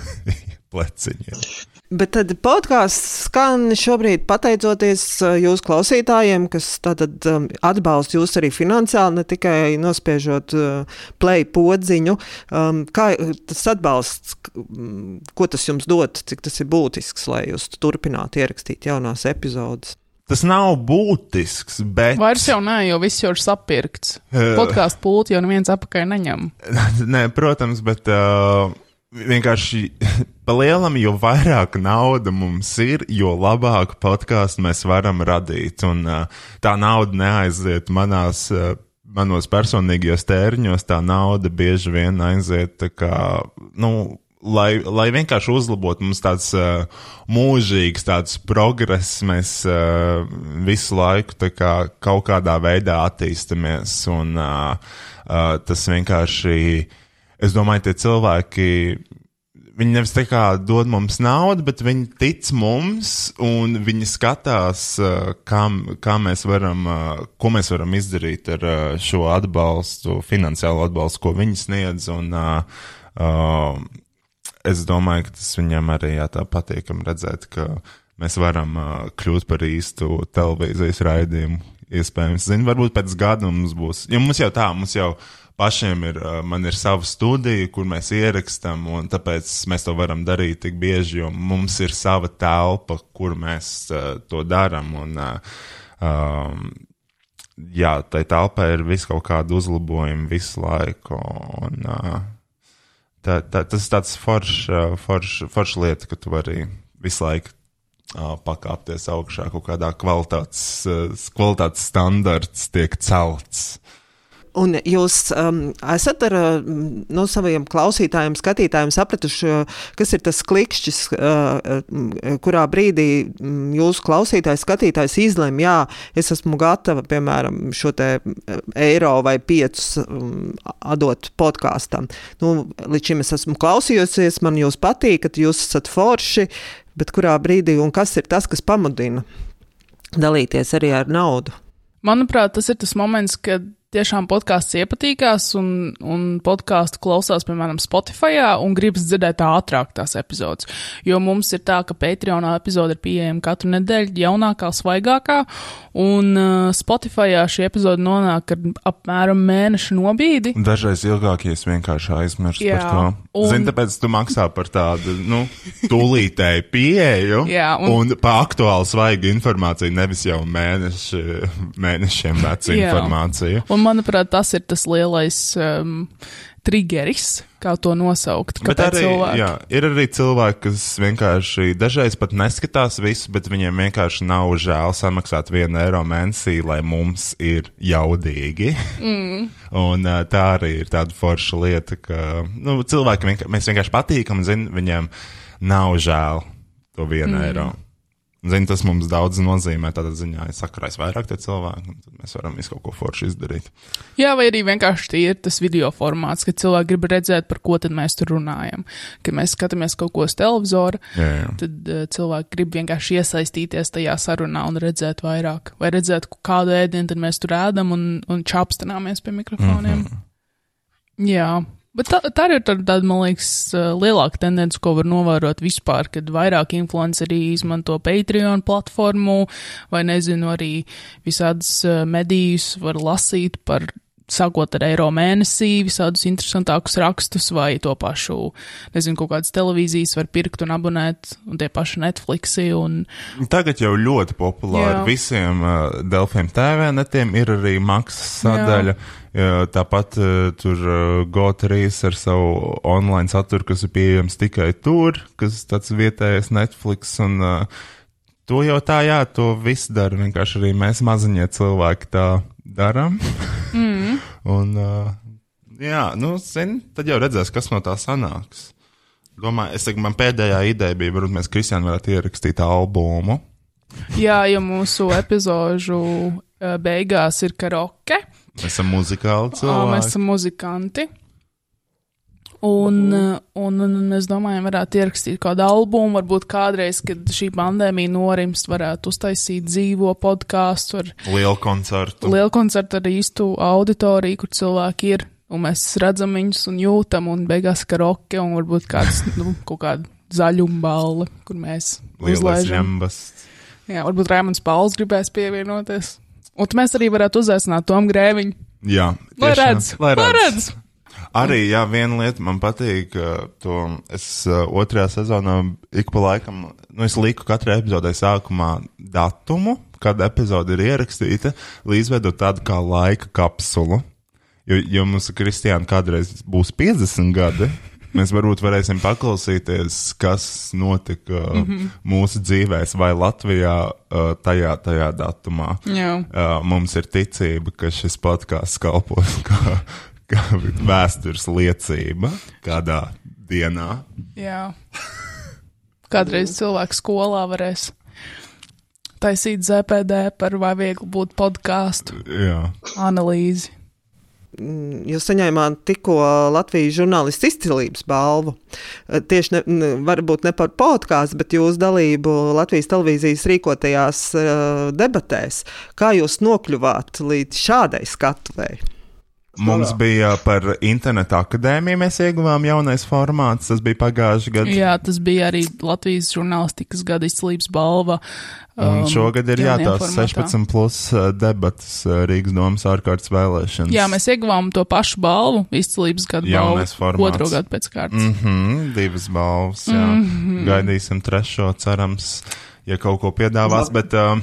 Pleciņiem. Bet tad podkāsts skan šobrīd pateicoties uh, jūsu klausītājiem, kas tātad um, atbalsta jūs arī finansiāli, ne tikai nospiežot uh, play podziņu. Um, kā tas atbalsts, um, ko tas jums dod, cik tas ir būtisks, lai jūs turpinātu ierakstīt jaunās epizodes? Tas nav būtisks, bet. Vairs jau nē, jo viss jau ir sapirkts. Podkāstu pulti jau neviens apakaļ neņem. nē, protams, bet. Uh vienkārši pa lielam, jo vairāk nauda mums ir, jo labāku podkāstu mēs varam radīt. Un uh, tā nauda neaiziet manās, uh, manos personīgajos tēriņos, tā nauda bieži vien aiziet kā, nu, lai, lai vienkārši uzlabotu mums tāds uh, mūžīgs tāds progress, mēs uh, visu laiku kā kaut kādā veidā attīstamies, un uh, uh, tas vienkārši es domāju, tie cilvēki. Viņi nevis tā kā dod mums naudu, bet viņi tic mums un viņi skatās, kā, kā mēs varam, ko mēs varam izdarīt ar šo atbalstu, finansiālo atbalstu, ko viņi sniedz. Un, uh, es domāju, ka tas viņam arī jā, tā patīkam redzēt, ka mēs varam uh, kļūt par īstu televīzijas raidījumu. Iespējams, zinu, varbūt pēc gada mums būs, jo mums jau tā, mums jau ir pašiem ir, man ir sava studija, kur mēs ierakstām, un tāpēc mēs to varam darīt tik bieži, jo mums ir sava telpa, kur mēs uh, to darām. Uh, um, jā, tai telpai ir vis kaut kāda uzlabojuma visu laiku. Un, uh, tā, tā, tas ir tāds foršs forš, forš lieta, ka tu vari visu laiku uh, pakāpties augšā, kaut kādā kvalitātes, uh, kvalitātes standarts tiek celts. Un jūs um, esat ar nu, saviem klausītājiem, skatītājiem sapratuši, kas ir tas klikšķis, uh, kurā brīdī jūsu klausītājs, skatītājs izlemj, jā, es esmu gatava, piemēram, šo te eiro vai piecus um, atdot podkāstam. Nu, līdz šim es esmu klausījusies, man jūs patīkat, jūs esat forši, bet kurā brīdī un kas ir tas, kas pamudina dalīties arī ar naudu? Manuprāt, tas ir tas moments, kad tiešām podkāsts iepatīkās un, un podkāstu klausās, piemēram, Spotify, un gribas dzirdēt ātrāk tās epizodes. Jo mums ir tā, ka Patreonā epizode ir pieejama katru nedēļu, jaunākā, svaigākā, un uh, Spotify šī epizode nonāk ar apmēram mēneša nobīdi. Dažreiz ilgāk, ja es vienkārši aizmirstu par to. Un... Zini, tāpēc tu maksā par tādu, nu, tūlītēju pieeju Jā, un... un pa aktuālu svaigu informāciju, nevis jau mēneši, mēnešiem vecu informāciju. Un, manuprāt, tas ir tas lielais um, triggeris, kā to nosaukt. Arī, cilvēki? jā, ir arī cilvēki, kas vienkārši dažreiz pat neskatās visu, bet viņiem vienkārši nav žēl samaksāt vienu eiro mēnesī, lai mums ir jaudīgi. Mm. un tā arī ir tāda forša lieta, ka nu, cilvēki vienkārši, mēs vienkārši patīkam, zin, viņiem nav žēl to vienu mm. eiro. Zini, tas mums daudz nozīmē. Tādā ziņā, ja sakarās vairāk tie cilvēki, tad mēs varam visu kaut ko forši izdarīt. Jā, vai arī vienkārši ir tas video formāts, ka cilvēki grib redzēt, par ko mēs tur runājam. Kad mēs skatāmies kaut ko uz televizora, jā, jā. tad uh, cilvēki grib vienkārši iesaistīties tajā sarunā un redzēt vairāk. Vai redzēt, kādu ēdienu mēs tur ēdam un, un čapstāmies pie mikrofoniem. Mm -hmm. Jā, Bet tā, tā ir tāda, tā, man liekas, lielāka tendence, ko var novērot vispār, kad vairāk influenceri izmanto Patreon platformu, vai nezinu, arī visādas medijas var lasīt par sākot ar eiro mēnesī, visādus interesantākus rakstus, vai to pašu, nezinu, kaut kādas televīzijas var pirkt un abonēt, un tie paši Netflixi. Un... Tagad jau ļoti populāri Jā. visiem uh, Delfiem TV netiem ir arī maksas sadaļa. Jā. Tāpat tur GO3 ar savu online saturu, kas ir pieejams tikai tur, kas tāds vietējais Netflix un To jau tā, jā, to viss dara. Vienkārši arī mēs maziņie cilvēki tā darām. mm. Un, jā, nu, zini, tad jau redzēs, kas no tā sanāks. Domāju, es teiktu, man pēdējā ideja bija, varbūt mēs Kristiānu varētu ierakstīt albumu. Jā, ja mūsu epizožu beigās ir karaoke. Mēs esam muzikāli cilvēki. Mēs esam muzikanti. Un, uh, un, un, mēs domājam, varētu ierakstīt kādu albumu, varbūt kādreiz, kad šī pandēmija norimst, varētu uztaisīt dzīvo podkāstu ar Lielu koncertu. lielu koncertu ar īstu auditoriju, kur cilvēki ir, un mēs redzam viņus un jūtam, un beigās karaoke, un varbūt kāds, nu, kaut kāda zaļuma balva, kur mēs Lielais uzlaižam. ņembas. Jā, varbūt Rēmons Pauls gribēs pievienoties. Un mēs arī varētu uzaicināt Tomu Grēviņu. Jā, Lai tiešām. redz, lai redz. Arī, jā, viena lieta man patīk, uh, to es uh, otrajā sezonā ik pa laikam, nu, es liku katrai epizodē sākumā datumu, kad epizode ir ierakstīta, lai izveidot tādu kā laika kapsulu. Jo, jo mums ar Kristiānu kādreiz būs 50 gadi. Mēs varbūt varēsim paklausīties, kas notika mm -hmm. mūsu dzīvēs vai Latvijā uh, tajā, tajā datumā. Jā. Uh, mums ir ticība, ka šis podkāsts kalpos kā, kā vēstures liecība kādā dienā. Jā. Kādreiz cilvēks skolā varēs taisīt ZPD par vai viegli būt podkāstu analīzi. Jūs saņēmāt tikko Latvijas žurnālistu izcilības balvu. Eh, Tieši ne, ne, varbūt ne par podkāstu, bet jūsu dalību Latvijas televīzijas rīkotajās uh, debatēs. Kā jūs nokļuvāt līdz šādai skatuvēji? Mums bija par internetu akadēmiju, mēs ieguvām jaunais formāts, tas bija pagājuši gadu. Jā, tas bija arī Latvijas žurnālistikas gada izcilības balva. Un um, šogad ir jā, tās formātā. 16 plus uh, debatas uh, Rīgas domas ārkārtas vēlēšanas. Jā, mēs ieguvām to pašu balvu, izcilības gada Jaunais balvu, formāts. otro gadu pēc kārtas. Mm -hmm, divas balvas, jā. Mm -hmm. Gaidīsim trešo, cerams, ja kaut ko piedāvās. Bet, uh,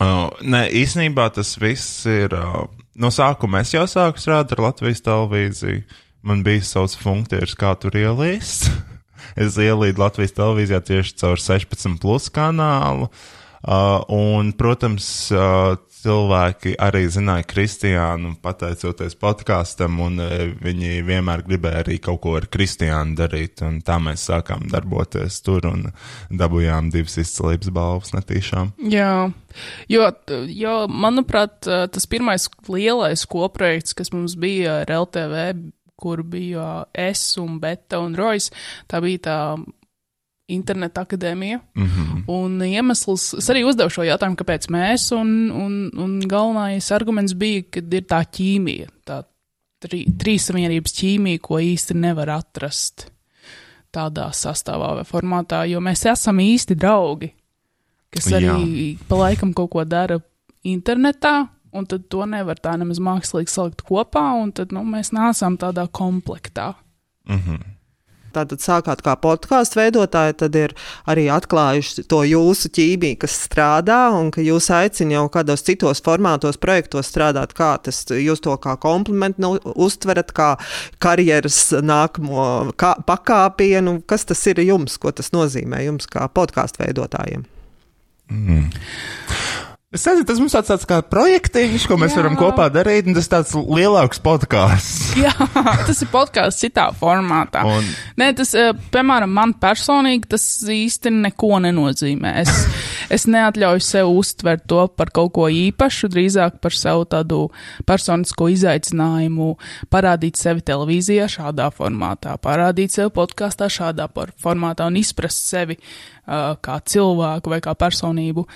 uh, nē, īsnībā tas viss ir. Uh, no sākuma es jau sāku strādāt ar Latvijas televīziju. Man bija savs funkcijas, kā tur ielīst. es ielīdu Latvijas televīzijā tieši caur 16 plus kanālu. Uh, un, protams, uh, cilvēki arī zināja Kristiānu, pateicoties podkāstam, un uh, viņi vienmēr gribēja arī kaut ko ar Kristiānu darīt. Tā mēs sākām darboties tur un dabūjām divas izcelības balvas netīšām. Jā, jo, jo, manuprāt, tas pirmais lielais koprojekts, kas mums bija ar LTV, kur bija es un Beta un Rojas, tā bija tā interneta akadēmija. Mm -hmm. Un iemesls, es arī uzdevu šo jautājumu, kāpēc mēs, un, un, un galvenais arguments bija, ka ir tā ķīmija, tā tri, trīssavienības ķīmija, ko īsti nevar atrast tādā sastāvā vai formātā, jo mēs esam īsti draugi, kas arī Jā. pa laikam kaut ko dara internetā, un tad to nevar tā nemaz mākslīgi salikt kopā, un tad, nu, mēs nāsām tādā komplektā. Tātad sākāt kā podkāstu veidotāji, tad ir arī atklājuši to jūsu ķīmiju, kas strādā, un ka jūs aicināt jau kādos citos formātos, projektos strādāt. Kā tas jūs to kā komplimentu nu, uztverat, kā karjeras nākamo kā, pakāpienu? Kas tas ir jums, ko tas nozīmē jums kā podkāstu veidotājiem? Es nezinu, tas mums tāds, tāds kā projektiņš, ko mēs Jā. varam kopā darīt, un tas tāds lielāks podkāsts. Jā, tas ir podkāsts citā formātā. Un- Nē, tas, eh, piemēram, man personīgi tas īsti neko nenozīmē. Es, es neatļauju sev uztvert to par kaut ko īpašu, drīzāk par sev tādu personisko izaicinājumu, parādīt sevi televīzijā šādā formātā, parādīt sevi podkāstā šādā formātā un izprast sevi uh, kā cilvēku vai kā personību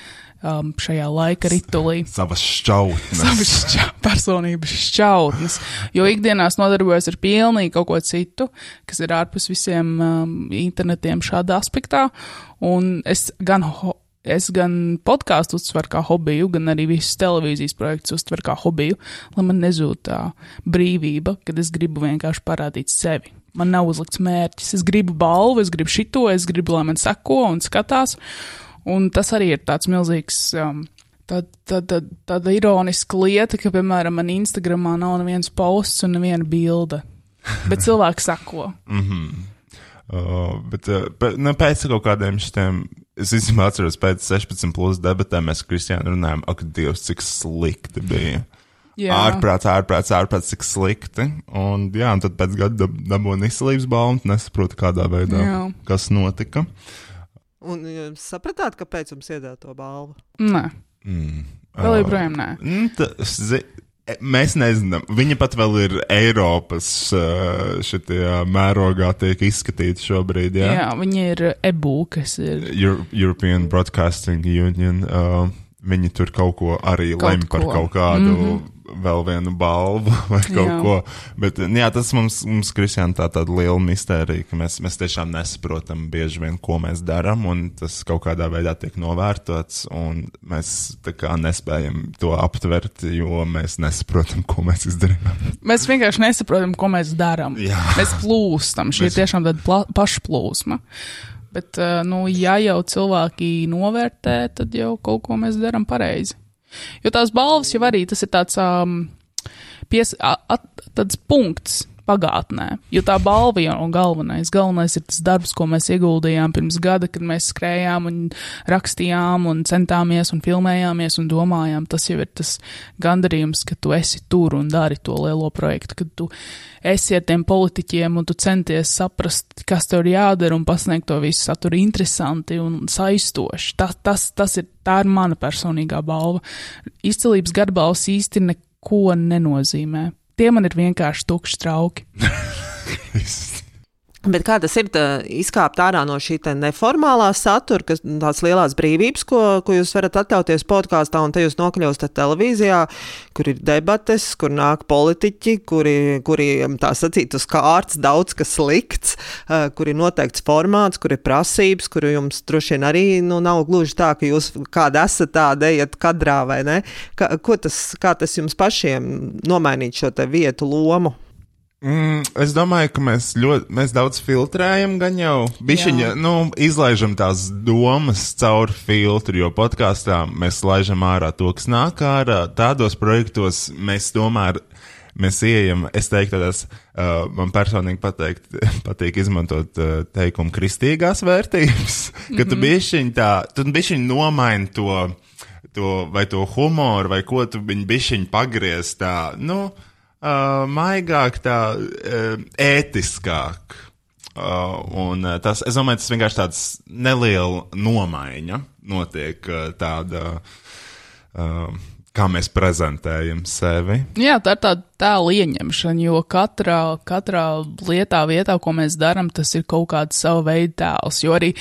um, šajā laika ritulī. Savas šķautnes. savas šķa personības šķautnes, jo ikdienās nodarbojos ar pilnīgi kaut ko citu, kas ir ārpus visiem um, internetiem šādā aspektā, un es gan, es gan podkāstu uztveru kā hobiju, gan arī visus televīzijas projektus uztveru kā hobiju, lai man nezūd tā brīvība, kad es gribu vienkārši parādīt sevi. Man nav uzlikts mērķis, es gribu balvu, es gribu šito, es gribu, lai man seko un skatās, un tas arī ir tāds milzīgs um, Tā, tā, tā, tāda ironiska lieta, ka, piemēram, man Instagramā nav nevienas posts un neviena bilde. Bet cilvēki sako. Uh, bet uh, nu, pēc kaut kādiem šiem, es īstenībā atceros, pēc 16 plus debatēm mēs ar Kristiānu runājām, ak, Dievs, cik slikti bija. Jā, Ārprāts, ārprāts, ārprāts, cik slikti. Un, jā, un tad pēc gada dab- dabūju izcelības balvu, nesaprotu, kādā veidā, Jā. kas notika. Un jūs sapratāt, kāpēc jums iedod to balvu? nē, Mm. vēl joprojām nē. Mm, tas, zi, E, Mēs nezinām, viņa pat vēl ir Eiropas uh, šitie mērogā tiek izskatīta šobrīd, jā? Jā, viņi ir EBU, kas ir. Euro European Broadcasting Union, uh, viņi tur kaut ko arī Kaut lem par ko. kaut kādu mm -hmm. vēl vienu balvu vai kaut Jā. ko. Bet, jā, tas mums, mums Kristiāna, tā tāda liela mistērija, ka mēs, mēs tiešām nesaprotam bieži vien, ko mēs darām, un tas kaut kādā veidā tiek novērtots, un mēs tā kā nespējam to aptvert, jo mēs nesaprotam, ko mēs izdarījām. Mēs vienkārši nesaprotam, ko mēs darām. Mēs plūstam. Šī Mēs- ir tiešām tāda pašplūsma. Bet, uh, nu, ja jau cilvēki novērtē, tad jau kaut ko mēs darām pareizi. Jo tās balvas jau arī tas ir tāds, um, pies, at, tāds punkts pagātnē. Jo tā balva jau nav galvenais. Galvenais ir tas darbs, ko mēs ieguldījām pirms gada, kad mēs skrējām un rakstījām un centāmies un filmējāmies un domājām. Tas jau ir tas gandarījums, ka tu esi tur un dari to lielo projektu, kad tu esi ar tiem politiķiem un tu centies saprast, kas tev ir jādara un pasniegt to visu saturu interesanti un saistoši. Tas, tas, tas ir, tā ir mana personīgā balva. Izcilības gadbalvs īsti neko nenozīmē. Tie man ir vienkārši tukši trauki. Bet kā tas ir tā, izkāpt ārā no šī neformālā satura, kas tās lielās brīvības, ko, ko jūs varat atļauties podkāstā, un te jūs nokļūstat televīzijā, kur ir debates, kur nāk politiķi, kuri, kuri tā sacīt uz kārts, daudz kas likts, eh, kur ir noteikts formāts, kur ir prasības, kur jums droši vien arī nu, nav gluži tā, ka jūs kāda esat tāda, ejat kadrā vai ne. Kā, tas, kā tas jums pašiem nomainīt šo vietu lomu? Mm, es domāju, ka mēs ļoti mēs daudz filtrējam, gan jau bišķiņa, nu, izlaižam tās domas caur filtru, jo podkāstā mēs laižam ārā to, kas nāk ārā. Tādos projektos mēs tomēr. Mēs ieejam, es teiktu, tādās, uh, man personīgi pateikt, patīk izmantot uh, teikumu kristīgās vērtības, ka tu bišķiņ tā, tu bišķiņ nomaini to, to, vai to humoru, vai ko tu bišķiņ pagriez tā, nu, uh, maigāk, tā uh, ētiskāk. Uh, un uh, tas, es domāju, tas vienkārši tāds neliela nomaiņa notiek uh, tāda, uh, kā mēs prezentējam sevi. Jā, tā ir tāda tēla ieņemšana, jo katrā, katrā lietā, vietā, ko mēs darām, tas ir kaut kāds sava veida tēls. Jo arī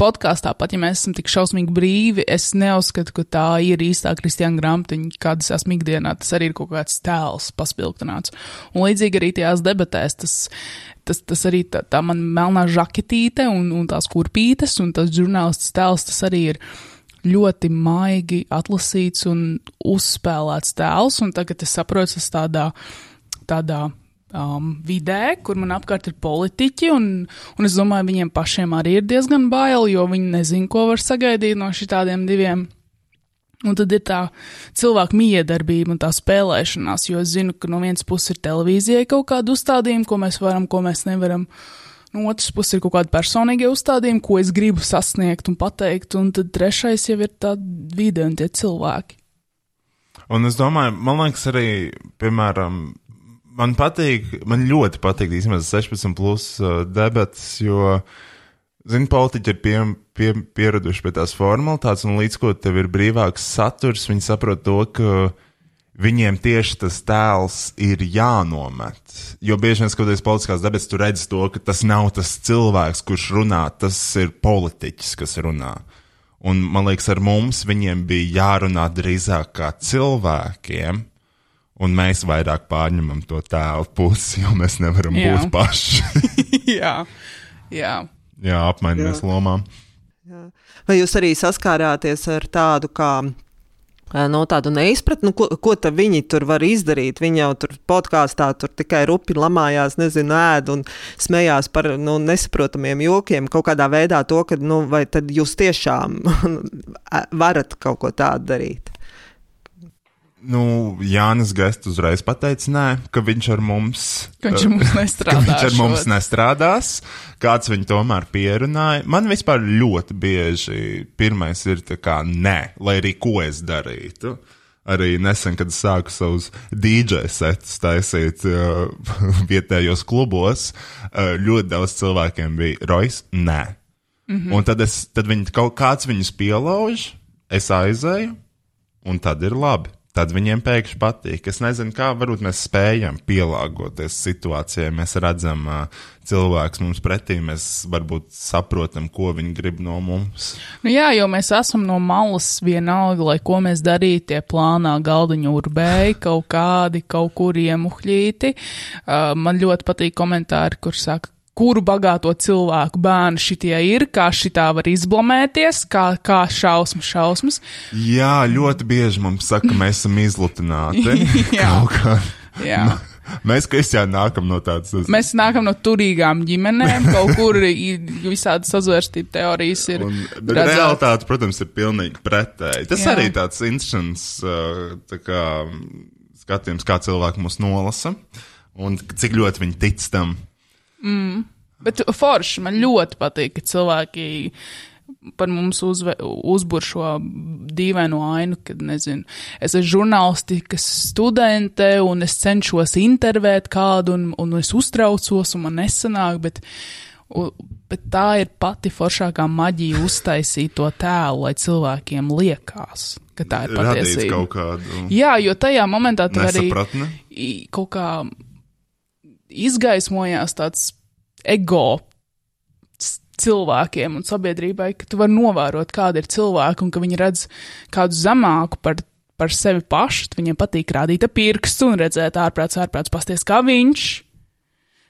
podkāstā, pat ja mēs esam tik šausmīgi brīvi, es neuzskatu, ka tā ir īstā kristiāna grāmatiņa, kādas esmu ikdienā. Tas arī ir kaut kāds tēls paspilgtināts. Un līdzīgi arī tajās debatēs tas. Tas, tas arī tā, tā man melnā žaketīte un, un tās kurpītes un tas žurnālists tēls, tas arī ir ļoti maigi atlasīts un uzspēlēts tēls, un tagad es saprotu, tas tādā, tādā um, vidē, kur man apkārt ir politiķi, un, un es domāju, viņiem pašiem arī ir diezgan bail, jo viņi nezin, ko var sagaidīt no šitādiem diviem. Un tad ir tā cilvēka miedarbība un tā spēlēšanās, jo es zinu, ka no vienas puses ir televīzijai kaut kāda uzstādījuma, ko mēs varam, ko mēs nevaram. No otras puses ir kaut kāda personīga uzstādījuma, ko es gribu sasniegt un pateikt, un tad trešais jau ir tā vide un tie cilvēki. Un es domāju, man liekas, arī, piemēram, man patīk, man ļoti patīk īstenībā 16 plus uh, debatas, jo, zini, politiķi ir pie, pie, pieraduši pie tās formalitātes, un līdz ko tev ir brīvāks saturs, viņi saprot to, ka viņiem tieši tas tēls ir jānomet. Jo bieži vien skatoties politiskās debatas, tu redz to, ka tas nav tas cilvēks, kurš runā, tas ir politiķis, kas runā. Un man liekas, ar mums viņiem bija jārunā drīzāk kā cilvēkiem, un mēs vairāk pārņemam to tēlu pusi, jo mēs nevaram Jā. būt paši. jā, jā. Jā, apmainamies lomām. Vai jūs arī saskārāties ar tādu kā no tādu neizpratni, nu, ko, ko viņi tur var izdarīt? Viņi jau tur podkāstā tur tikai rupi lamājās, nezinu, ēd un smējās par nu, nesaprotamiem jokiem, kaut kādā veidā to, ka, nu, vai tad jūs tiešām varat kaut ko tādu darīt? Nu, Jānis Gests uzreiz pateica, nē, ka viņš ar mums, Ka viņš ar mums ka nestrādās. viņš ar mums nestrādās. Kāds viņu tomēr pierunāja. Man vispār ļoti bieži pirmais ir tā kā nē, lai arī ko es darītu. Arī nesen, kad sāku savus DJ setus taisīt uh, vietējos klubos, uh, ļoti daudz cilvēkiem bija Rojas, nē. Mm -hmm. Un tad, es, tad viņi, kaut kāds viņus pielauž, es aizēju, un tad ir labi. Tad viņiem pēkšņi patīk. Es nezinu, kā varbūt mēs spējam pielāgoties situācijai. Mēs redzam cilvēks mums pretī, mēs varbūt saprotam, ko viņi grib no mums. Nu jā, jo mēs esam no malas vienalga, lai ko mēs darītu, tie plānā galdiņu urbēji, kaut kādi, kaut kur iemuhļīti. Uh, man ļoti patīk komentāri, kur saka, kuru bagāto cilvēku bērni šitie ir, kā šitā var izblamēties, kā, kā šausmas, šausmas. Jā, ļoti bieži mums saka, ka mēs esam izlutināti. Jā. Kā. Jā. Mēs, Kristiāna, nākam no tādas. Mēs nākam no turīgām ģimenēm, kaut kur visādi sazvērstību teorijas ir. Un, bet redzētas. realitāte, protams, ir pilnīgi pretēji. Tas Jā. Arī tāds interesants uh, tā kā, skatījums, kā cilvēki mūs nolasa un cik ļoti viņi tic tam. Bet forši man ļoti patīk, ka cilvēki par mums uzve, uzbur šo dīvaino ainu, kad, nezinu, es esmu žurnālistikas studente un es cenšos intervēt kādu un, un es uztraucos un man nesanāk, bet, u, bet tā ir pati foršākā maģija uztaisīt to tēlu, lai cilvēkiem liekas, ka tā ir Radīt patiesība. kaut kādu Jā, jo tajā momentā tu arī kaut kā izgaismojās tāds ego cilvēkiem un sabiedrībai, ka tu vari novērot, kāda ir cilvēka un ka viņi redz kādu zemāku par, par sevi pašu. Viņiem patīk rādīt pirkstu un redzēt ārprāts, ārprāts, pasties kā viņš.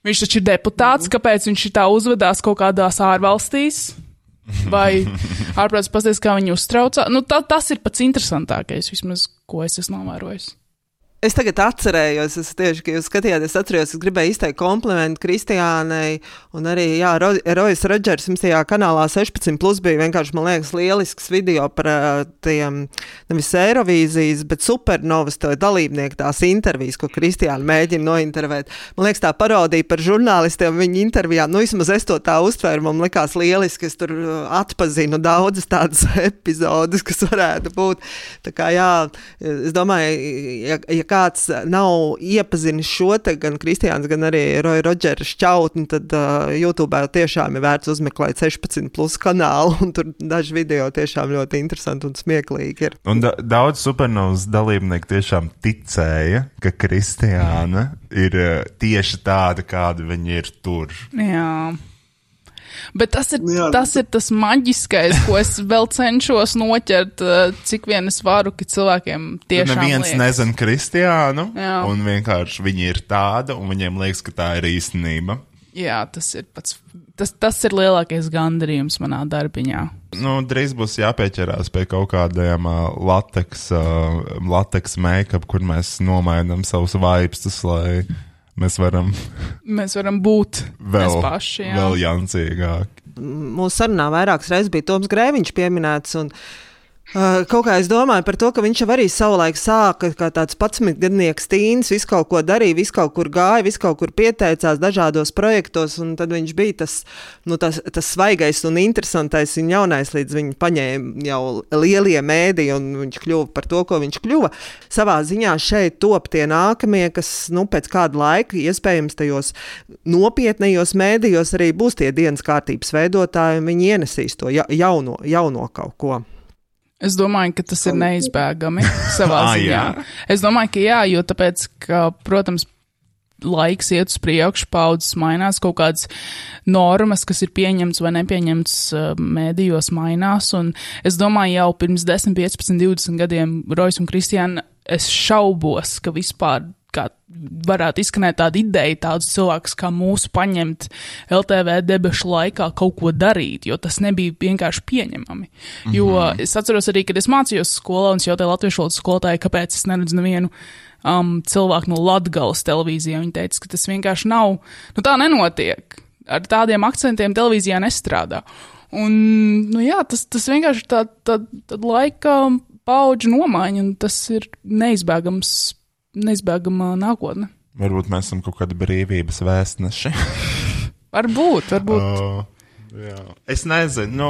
Viņš taču ir deputāts, kāpēc viņš tā uzvedās kaut kādās ārvalstīs? Vai ārprāts pasties, kā viņi uztraucā? Nu, tā, tas ir pats interesantākais, vismaz, ko es esmu novērojis. Es tagad atcerējos, es tieši, ka jūs skatījāties, atceros, es gribēju izteikt komplimentu Kristiānai, un arī, jā, Ro- Rojas Rodžers jums tajā kanālā 16 plus bija vienkārši, man liekas, lielisks video par uh, tiem, nevis Eirovīzijas, bet supernovas to dalībnieku tās intervijas, ko Kristiāna mēģina nointervēt. Man liekas, tā parodija par žurnālistiem viņa intervijā, nu, vismaz es to tā uztvēru, man likās lieliski, es tur atpazinu daudzas tādas epizodes, kas varētu būt. Tā kā, jā, es domāju, ja, ja kāds nav iepazinis šo te gan Kristiāns, gan arī Roja Rodžera šķautni, tad uh, YouTube tiešām ir vērts uzmeklēt 16 plus kanālu, un tur daži video tiešām ļoti interesanti un smieklīgi ir. Un da daudz supernovas dalībnieku tiešām ticēja, ka Kristiāna ir eh, tieši tāda, kāda viņa ir tur. Jā. Bet tas ir, Jā. tas ir tas maģiskais, ko es vēl cenšos noķert, eh, cik vien es varu, ka cilvēkiem tiešām neviens liekas. nezina Kristiānu, Jā. un vienkārši viņa ir tāda, un viņiem liekas, ka tā ir īstenība. Jā, tas ir pats, tas, tas ir lielākais gandarījums manā darbiņā. Nu, drīz būs jāpieķerās pie kaut kādiem uh, lateks, uh, lateks make-up, kur mēs nomainām savus vaipstus, lai mēs varam Mēs varam būt vēl, paši. Jā. vēl jancīgāki. Mūsu sarunā vairākas reizes bija Toms Grēviņš pieminēts. Un, kaut kā es domāju par to, ka viņš jau arī savulaik sāka kā tāds pats gadnieks tīns, visu kaut ko darīja, visu kaut kur gāja, visu kaut kur pieteicās dažādos projektos, un tad viņš bija tas, nu, tas, tas svaigais un interesantais un jaunais, līdz viņi paņēma jau lielie mēdī, un viņš kļuva par to, ko viņš kļuva. Savā ziņā šeit top tie nākamie, kas, nu, pēc kāda laika, iespējams, tajos nopietnējos mēdījos arī būs tie dienas kārtības veidotāji, un viņi ienesīs to ja, jauno, jauno kaut ko. Es domāju, ka tas ir neizbēgami savā Ah, ziņā. jā. Es domāju, ka jā, jo tāpēc, ka, protams, laiks iet uz priekšu, paudzes mainās, kaut kādas normas, kas ir pieņemts vai nepieņemts uh, mēdījos, mainās. Un es domāju, jau pirms 10, 15, 20 gadiem Rojas un Kristiāna, es šaubos, ka vispār kā varētu izskanēt tāda ideja, tādus cilvēkus kā mūsu paņemt LTV debešu laikā kaut ko darīt, jo tas nebija vienkārši pieņemami. Mm -hmm. Jo es atceros arī, kad es mācījos skolā un es jautāju latviešu valodas skolotāju, kāpēc es neredzu nevienu um, cilvēku no Latgales televīzijā. Viņa teica, ka tas vienkārši nav, nu tā nenotiek. Ar tādiem akcentiem televīzijā nestrādā. Un, nu jā, tas, tas vienkārši ir tā, tā, tā laika paudžu nomaiņa, un tas ir neizbēgams, neizbēgama nākotne. Varbūt mēs esam kaut kādi brīvības vēstneši. Varbūt, varbūt. Uh, jā. es nezinu, nu,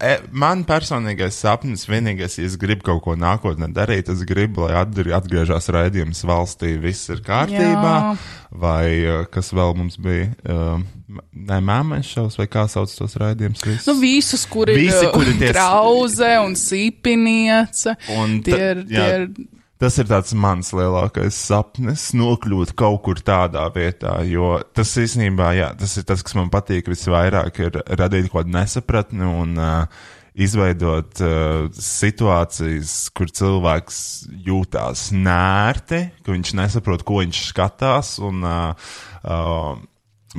e, man personīgais sapnis, vienīgais, ja es gribu kaut ko nākotnē darīt, es gribu, lai atgri- atgriežas raidījums valstī, viss ir kārtībā. Jā. Vai uh, kas vēl mums bija? Uh, Nē, māmiņš šaus, vai kā sauc tos raidījumus? visus? Nu, visus, kur ir Visi, kuri tie- krauze un sīpiniece. Un tie ir, jā. tie ir Tas ir tāds mans lielākais sapnis, nokļūt kaut kur tādā vietā, jo tas īstenībā, jā, tas ir tas, kas man patīk visvairāk, ir radīt kaut kādu nesapratni un uh, izveidot uh, situācijas, kur cilvēks jūtās nērti, ka viņš nesaprot, ko viņš skatās, un, uh, uh,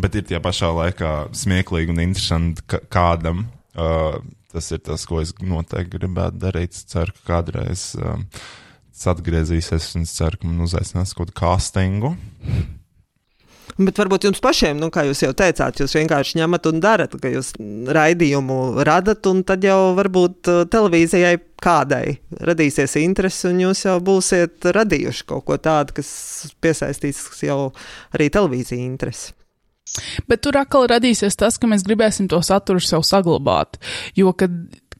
bet ir tie pašā laikā smieklīgi un interesanti kādam. Uh, tas ir tas, ko es noteikti gribētu darīt. Ceru, ka kādreiz. Uh, tas atgriezīsies, un es ceru, ka man uzaicinās kaut kādu castingu. Bet varbūt jums pašiem, nu, kā jūs jau teicāt, jūs vienkārši ņemat un darat, ka jūs raidījumu radat, un tad jau varbūt uh, televīzijai kādai radīsies interesi, un jūs jau būsiet radījuši kaut ko tādu, kas piesaistīs jau arī televīzija interesi. Bet tur atkal radīsies tas, ka mēs gribēsim to saturu sev saglabāt. Jo, kad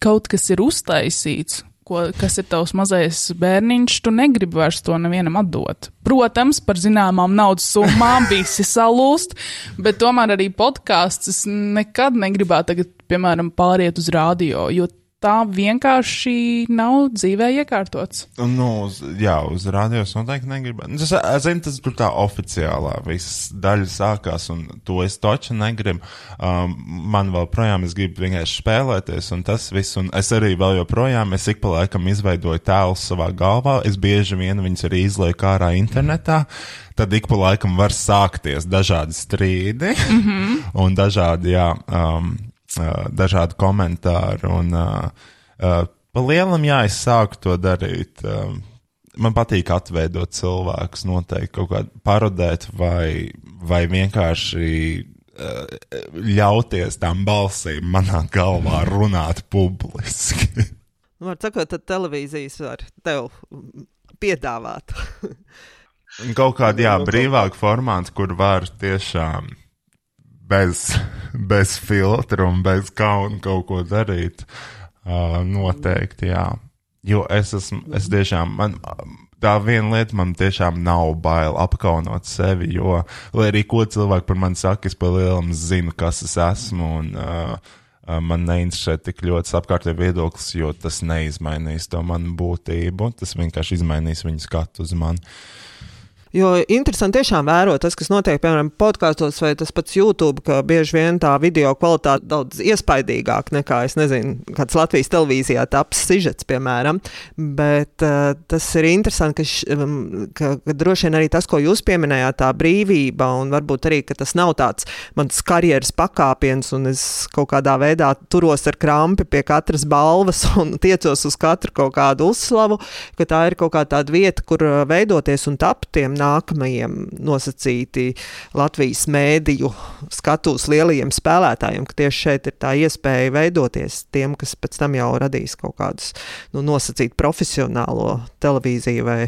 kaut kas ir uztaisīts, ko, kas ir tavs mazais bērniņš, tu negribi vairs to nevienam atdot. Protams, par zināmām naudas summām visi salūst, bet tomēr arī podkāsts nekad negribētu tagad, piemēram, pāriet uz radio, jo tā vienkārši nav dzīvē iekārtots. Nu, uz, jā, uz radios noteikti negribētu. Nu, es, es zinu, tas tur tā oficiālā visas daļa sākās, un to es toču negribu. Um, man vēl projām es gribu vienkārši spēlēties, un tas viss, un es arī vēl joprojām, es ik pa laikam izveidoju tēlus savā galvā, es bieži vien viņus arī izlieku ārā internetā. Tad ik pa laikam var sākties dažādi strīdi mm -hmm. un dažādi, jā, um, dažādi komentāri. Un, pa lielam, jā, es sāku to darīt. Man patīk atveidot cilvēkus, noteikti kaut kādā parodēt, vai, vai vienkārši ļauties tām balsīm manā galvā runāt publiski. Nu, var sakot, tad televīzijas var tev piedāvāt. kaut kādā, jā, brīvāka formāta, kur var tiešām bez, bez filtra un bez kauna kaut ko darīt. Uh, noteikti, jā. Jo es esmu, es tiešām, man, tā viena lieta man tiešām nav bail apkaunot sevi, jo, lai arī ko cilvēki par mani saka, es pa lielam zinu, kas es esmu, un uh, uh, man neinteresē tik ļoti apkārtējā viedoklis, jo tas neizmainīs to manu būtību, tas vienkārši izmainīs viņu skatu uz mani. Jo interesanti tiešām vērot tas, kas notiek, piemēram, podkāstos vai tas pats YouTube, ka bieži vien tā video kvalitāte daudz iespaidīgāk nekā, es nezinu, kāds Latvijas televīzijā taps sižets, piemēram. Bet uh, tas ir interesanti, ka, š, um, ka, ka droši vien arī tas, ko jūs pieminējāt, tā brīvība un varbūt arī, ka tas nav tāds mans karjeras pakāpiens un es kaut kādā veidā turos ar krampi pie katras balvas un tiecos uz katru kaut kādu uzslavu, ka tā ir kaut kā tāda vieta, kur uh, veidoties un tapt tiem nākamajiem nosacīti Latvijas mēdīju skatus lielajiem spēlētājiem, ka tieši šeit ir tā iespēja veidoties tiem, kas pēc tam jau radīs kaut kādus nu, nosacītu profesionālo televīziju vai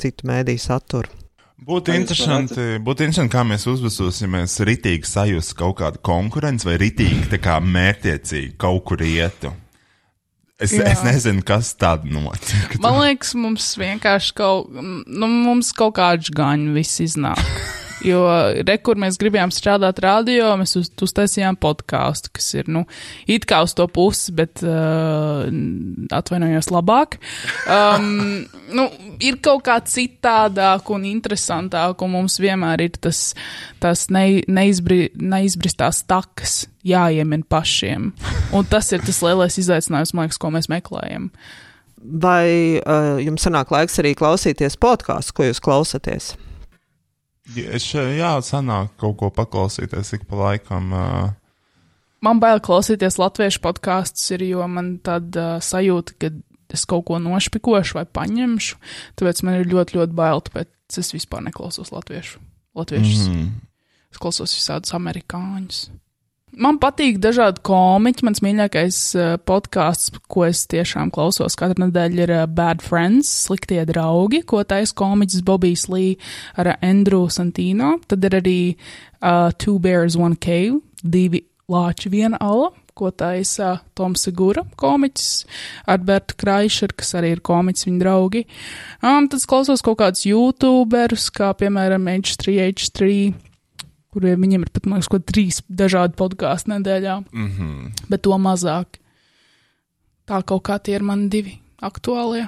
citu mēdīju saturu. Būtu interesanti, būtu interesanti, kā mēs uzvesosimies ritīgi sajust kaut kādu konkurenci vai ritīgi tā kā mērķiecīgi kaut kur ietu. Es, Jā. es nezinu, kas tādu notiek. Man liekas, mums vienkārši kaut, nu, mums kaut kāds gaņu viss iznāk. Jo, re, kur mēs gribējām strādāt radio, mēs uz, uztaisījām podkāstu, kas ir, nu, it kā uz to pusi, bet uh, atvainojos labāk. Um, nu, ir kaut kā citādāk un interesantāk, un mums vienmēr ir tas, tas ne, neizbri, neizbristās takas jāiemin pašiem. Un tas ir tas lielais izaicinājums, man liekas, ko mēs meklējam. Vai uh, jums sanāk laiks arī klausīties podkāstu, ko jūs klausāties? Es jā, sanāk kaut ko paklausīties ik pa laikam. Uh... Man bail klausīties latviešu podkāstus, jo man tāda uh, sajūta, ka es kaut ko nošpikošu vai paņemšu. Tāpēc man ir ļoti, ļoti bail, tāpēc es vispār neklausos latviešu. Latviešus. Mm. Es klausos visādus amerikāņus. Man patīk dažādi komiķi. Mans mīļākais uh, podkāsts, ko es tiešām klausos katru nedēļu, ir uh, Bad Friends, sliktie draugi, ko taisa komiķis Bobijs Lī ar Andrew Santino. Tad ir arī uh, Two Bears, One Cave, divi lāči, viena ala, ko taisa Toms Segura komiķis, Alberta Kraišer, kas arī ir komiķis viņa draugi. Um, tad klausos kaut kādus youtuberus, kā piemēram H3H3 kuriem viņiem ir pat, man liekas, ko trīs dažādi podkāstu nedēļā, mm -hmm. bet to mazāk. Tā kaut kā tie ir mani divi aktuālie.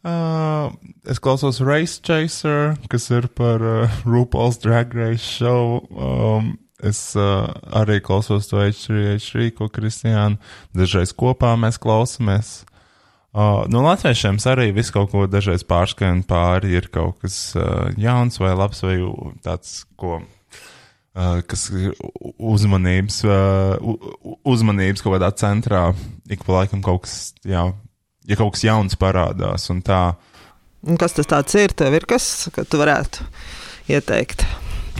Uh, es klausos Race Chaser, kas ir par uh, RuPaul's Drag Race show. Um, es uh, arī klausos to H3, H3, ko Kristiāna. Dažreiz kopā mēs klausamies. Uh, no latviešiem arī viss kaut ko dažreiz pārskan pāri, ir kaut kas uh, jauns vai labs vai tāds, ko. Kas ir uzmanības, uh, uzmanības kaut kādā centrā, ik pa laikam kaut kas, jā, ja kaut kas jauns parādās, un tā, Un kas tas ir? Tev ir kas, ka tu varētu ieteikt,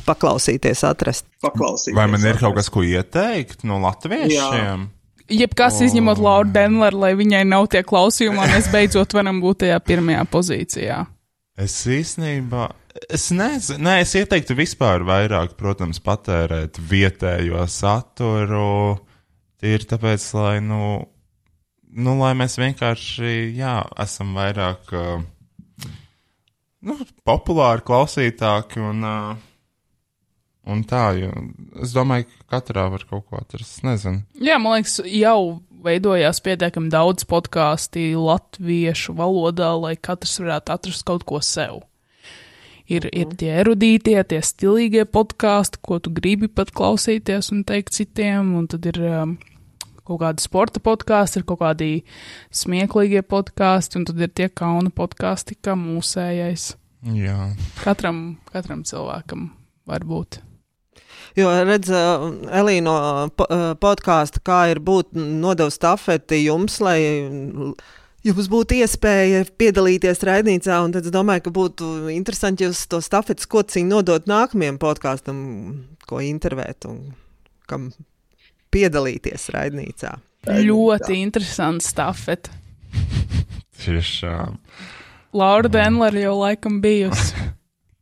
paklausīties, atrast. Paklausīties. vai man ir kaut kas, ko ieteikt no latviešiem? Jebkas oh. izņemot Lauru Denleru, lai viņai nav tie klausījumi, un mēs beidzot varam būt tajā pirmajā pozīcijā. Es īstenībā, es nezinu, nē, es ieteiktu vispār vairāk, protams, patērēt vietējo saturu, tīri tāpēc, lai, nu, nu, lai mēs vienkārši, jā, esam vairāk, nu, populāri, klausītāki un, un tā, jo es domāju, ka katrā var kaut ko atrast, nezinu. Jā, man liekas, jau veidojās pietiekami daudz podkāstu latviešu valodā, lai katrs varētu atrast kaut ko sev. Ir, ir tie erudītie, tie stilīgie podkāsti, ko tu gribi pat klausīties un teikt citiem, un tad ir um, kaut kādi sporta podkāsti, ir kaut kādi smieklīgie podkāsti, un tad ir tie kauna podkāsti, kā mūsējais. Jā. Katram, katram cilvēkam var būt. Jo, redz, Elīna no po- eh, podkāsta, kā ir būt nodevu stafeti jums, lai jums būtu iespēja piedalīties raidnīcā, un tad es domāju, ka būtu interesanti jūs to stafetes kociņu nodot nākamajam podkāstam, ko intervēt un kam piedalīties raidnīcā. Ļoti interesanti stafeti. Tiešām. Laura Denlera jau laikam bijusi.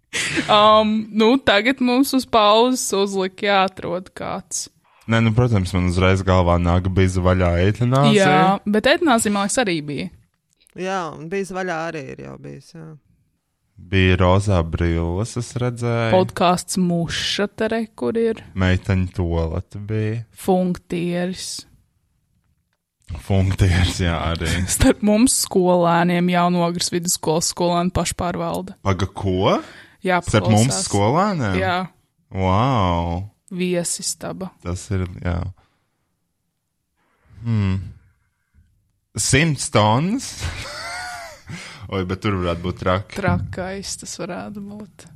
Um, nu, tagad mums uz pauzes uzlika jāatrod kāds. Nē, nu, protams, man uzreiz galvā nāk biza vaļā eitanāzija. Jā, bet etnāzija, man liekas, arī bija. Jā, un bijis vaļā arī ir jau bijis. Jā. Bija rozā brilles, es redzēju. Podkāsts muša tere, kur ir Meiteņu tolata bija. funktieris. Funkcijas, jā, arī. Starp mums skolēniem jaunogras vidusskolas skolēnu pašpārvalda. Paga, ko? Jā, Starp mums skolēniem? Jā, Wow, viesistaba. tas ir, jā. Hmm. Simts tonnas? Oi, bet tur varētu būt traki. Trakais tas varētu būt.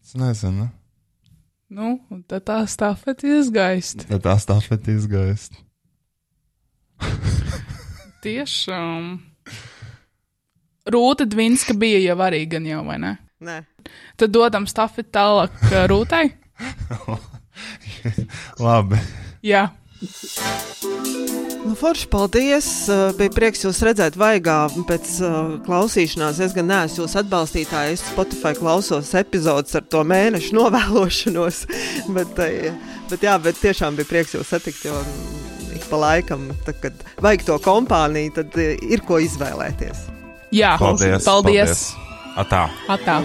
Es nezinu. Nu, un tad tā stafeti izgaist. Tad tā stafeti izgaist. Tiešām. Rūta Dvinska bija jau arī gan jau, vai ne? Nē. Tad dodam stafeti tālāk uh, Rūtai. Labi. Jā, Nu, forši, paldies. Uh, Bija prieks jūs redzēt, vaigā pēc uh, klausīšanās. Es gan neesmu jūsu atbalstītāja. Es Spotify klausos epizodus ar to mēnešu novēlošanos. bet, bet, jā, bet tiešām bija prieks jūs satikt. Jo mm, ik pa laikam, tad, kad vajag to kompāniju, tad ir ko izvēlēties. jā. Paldies. paldies. Atā. Atā.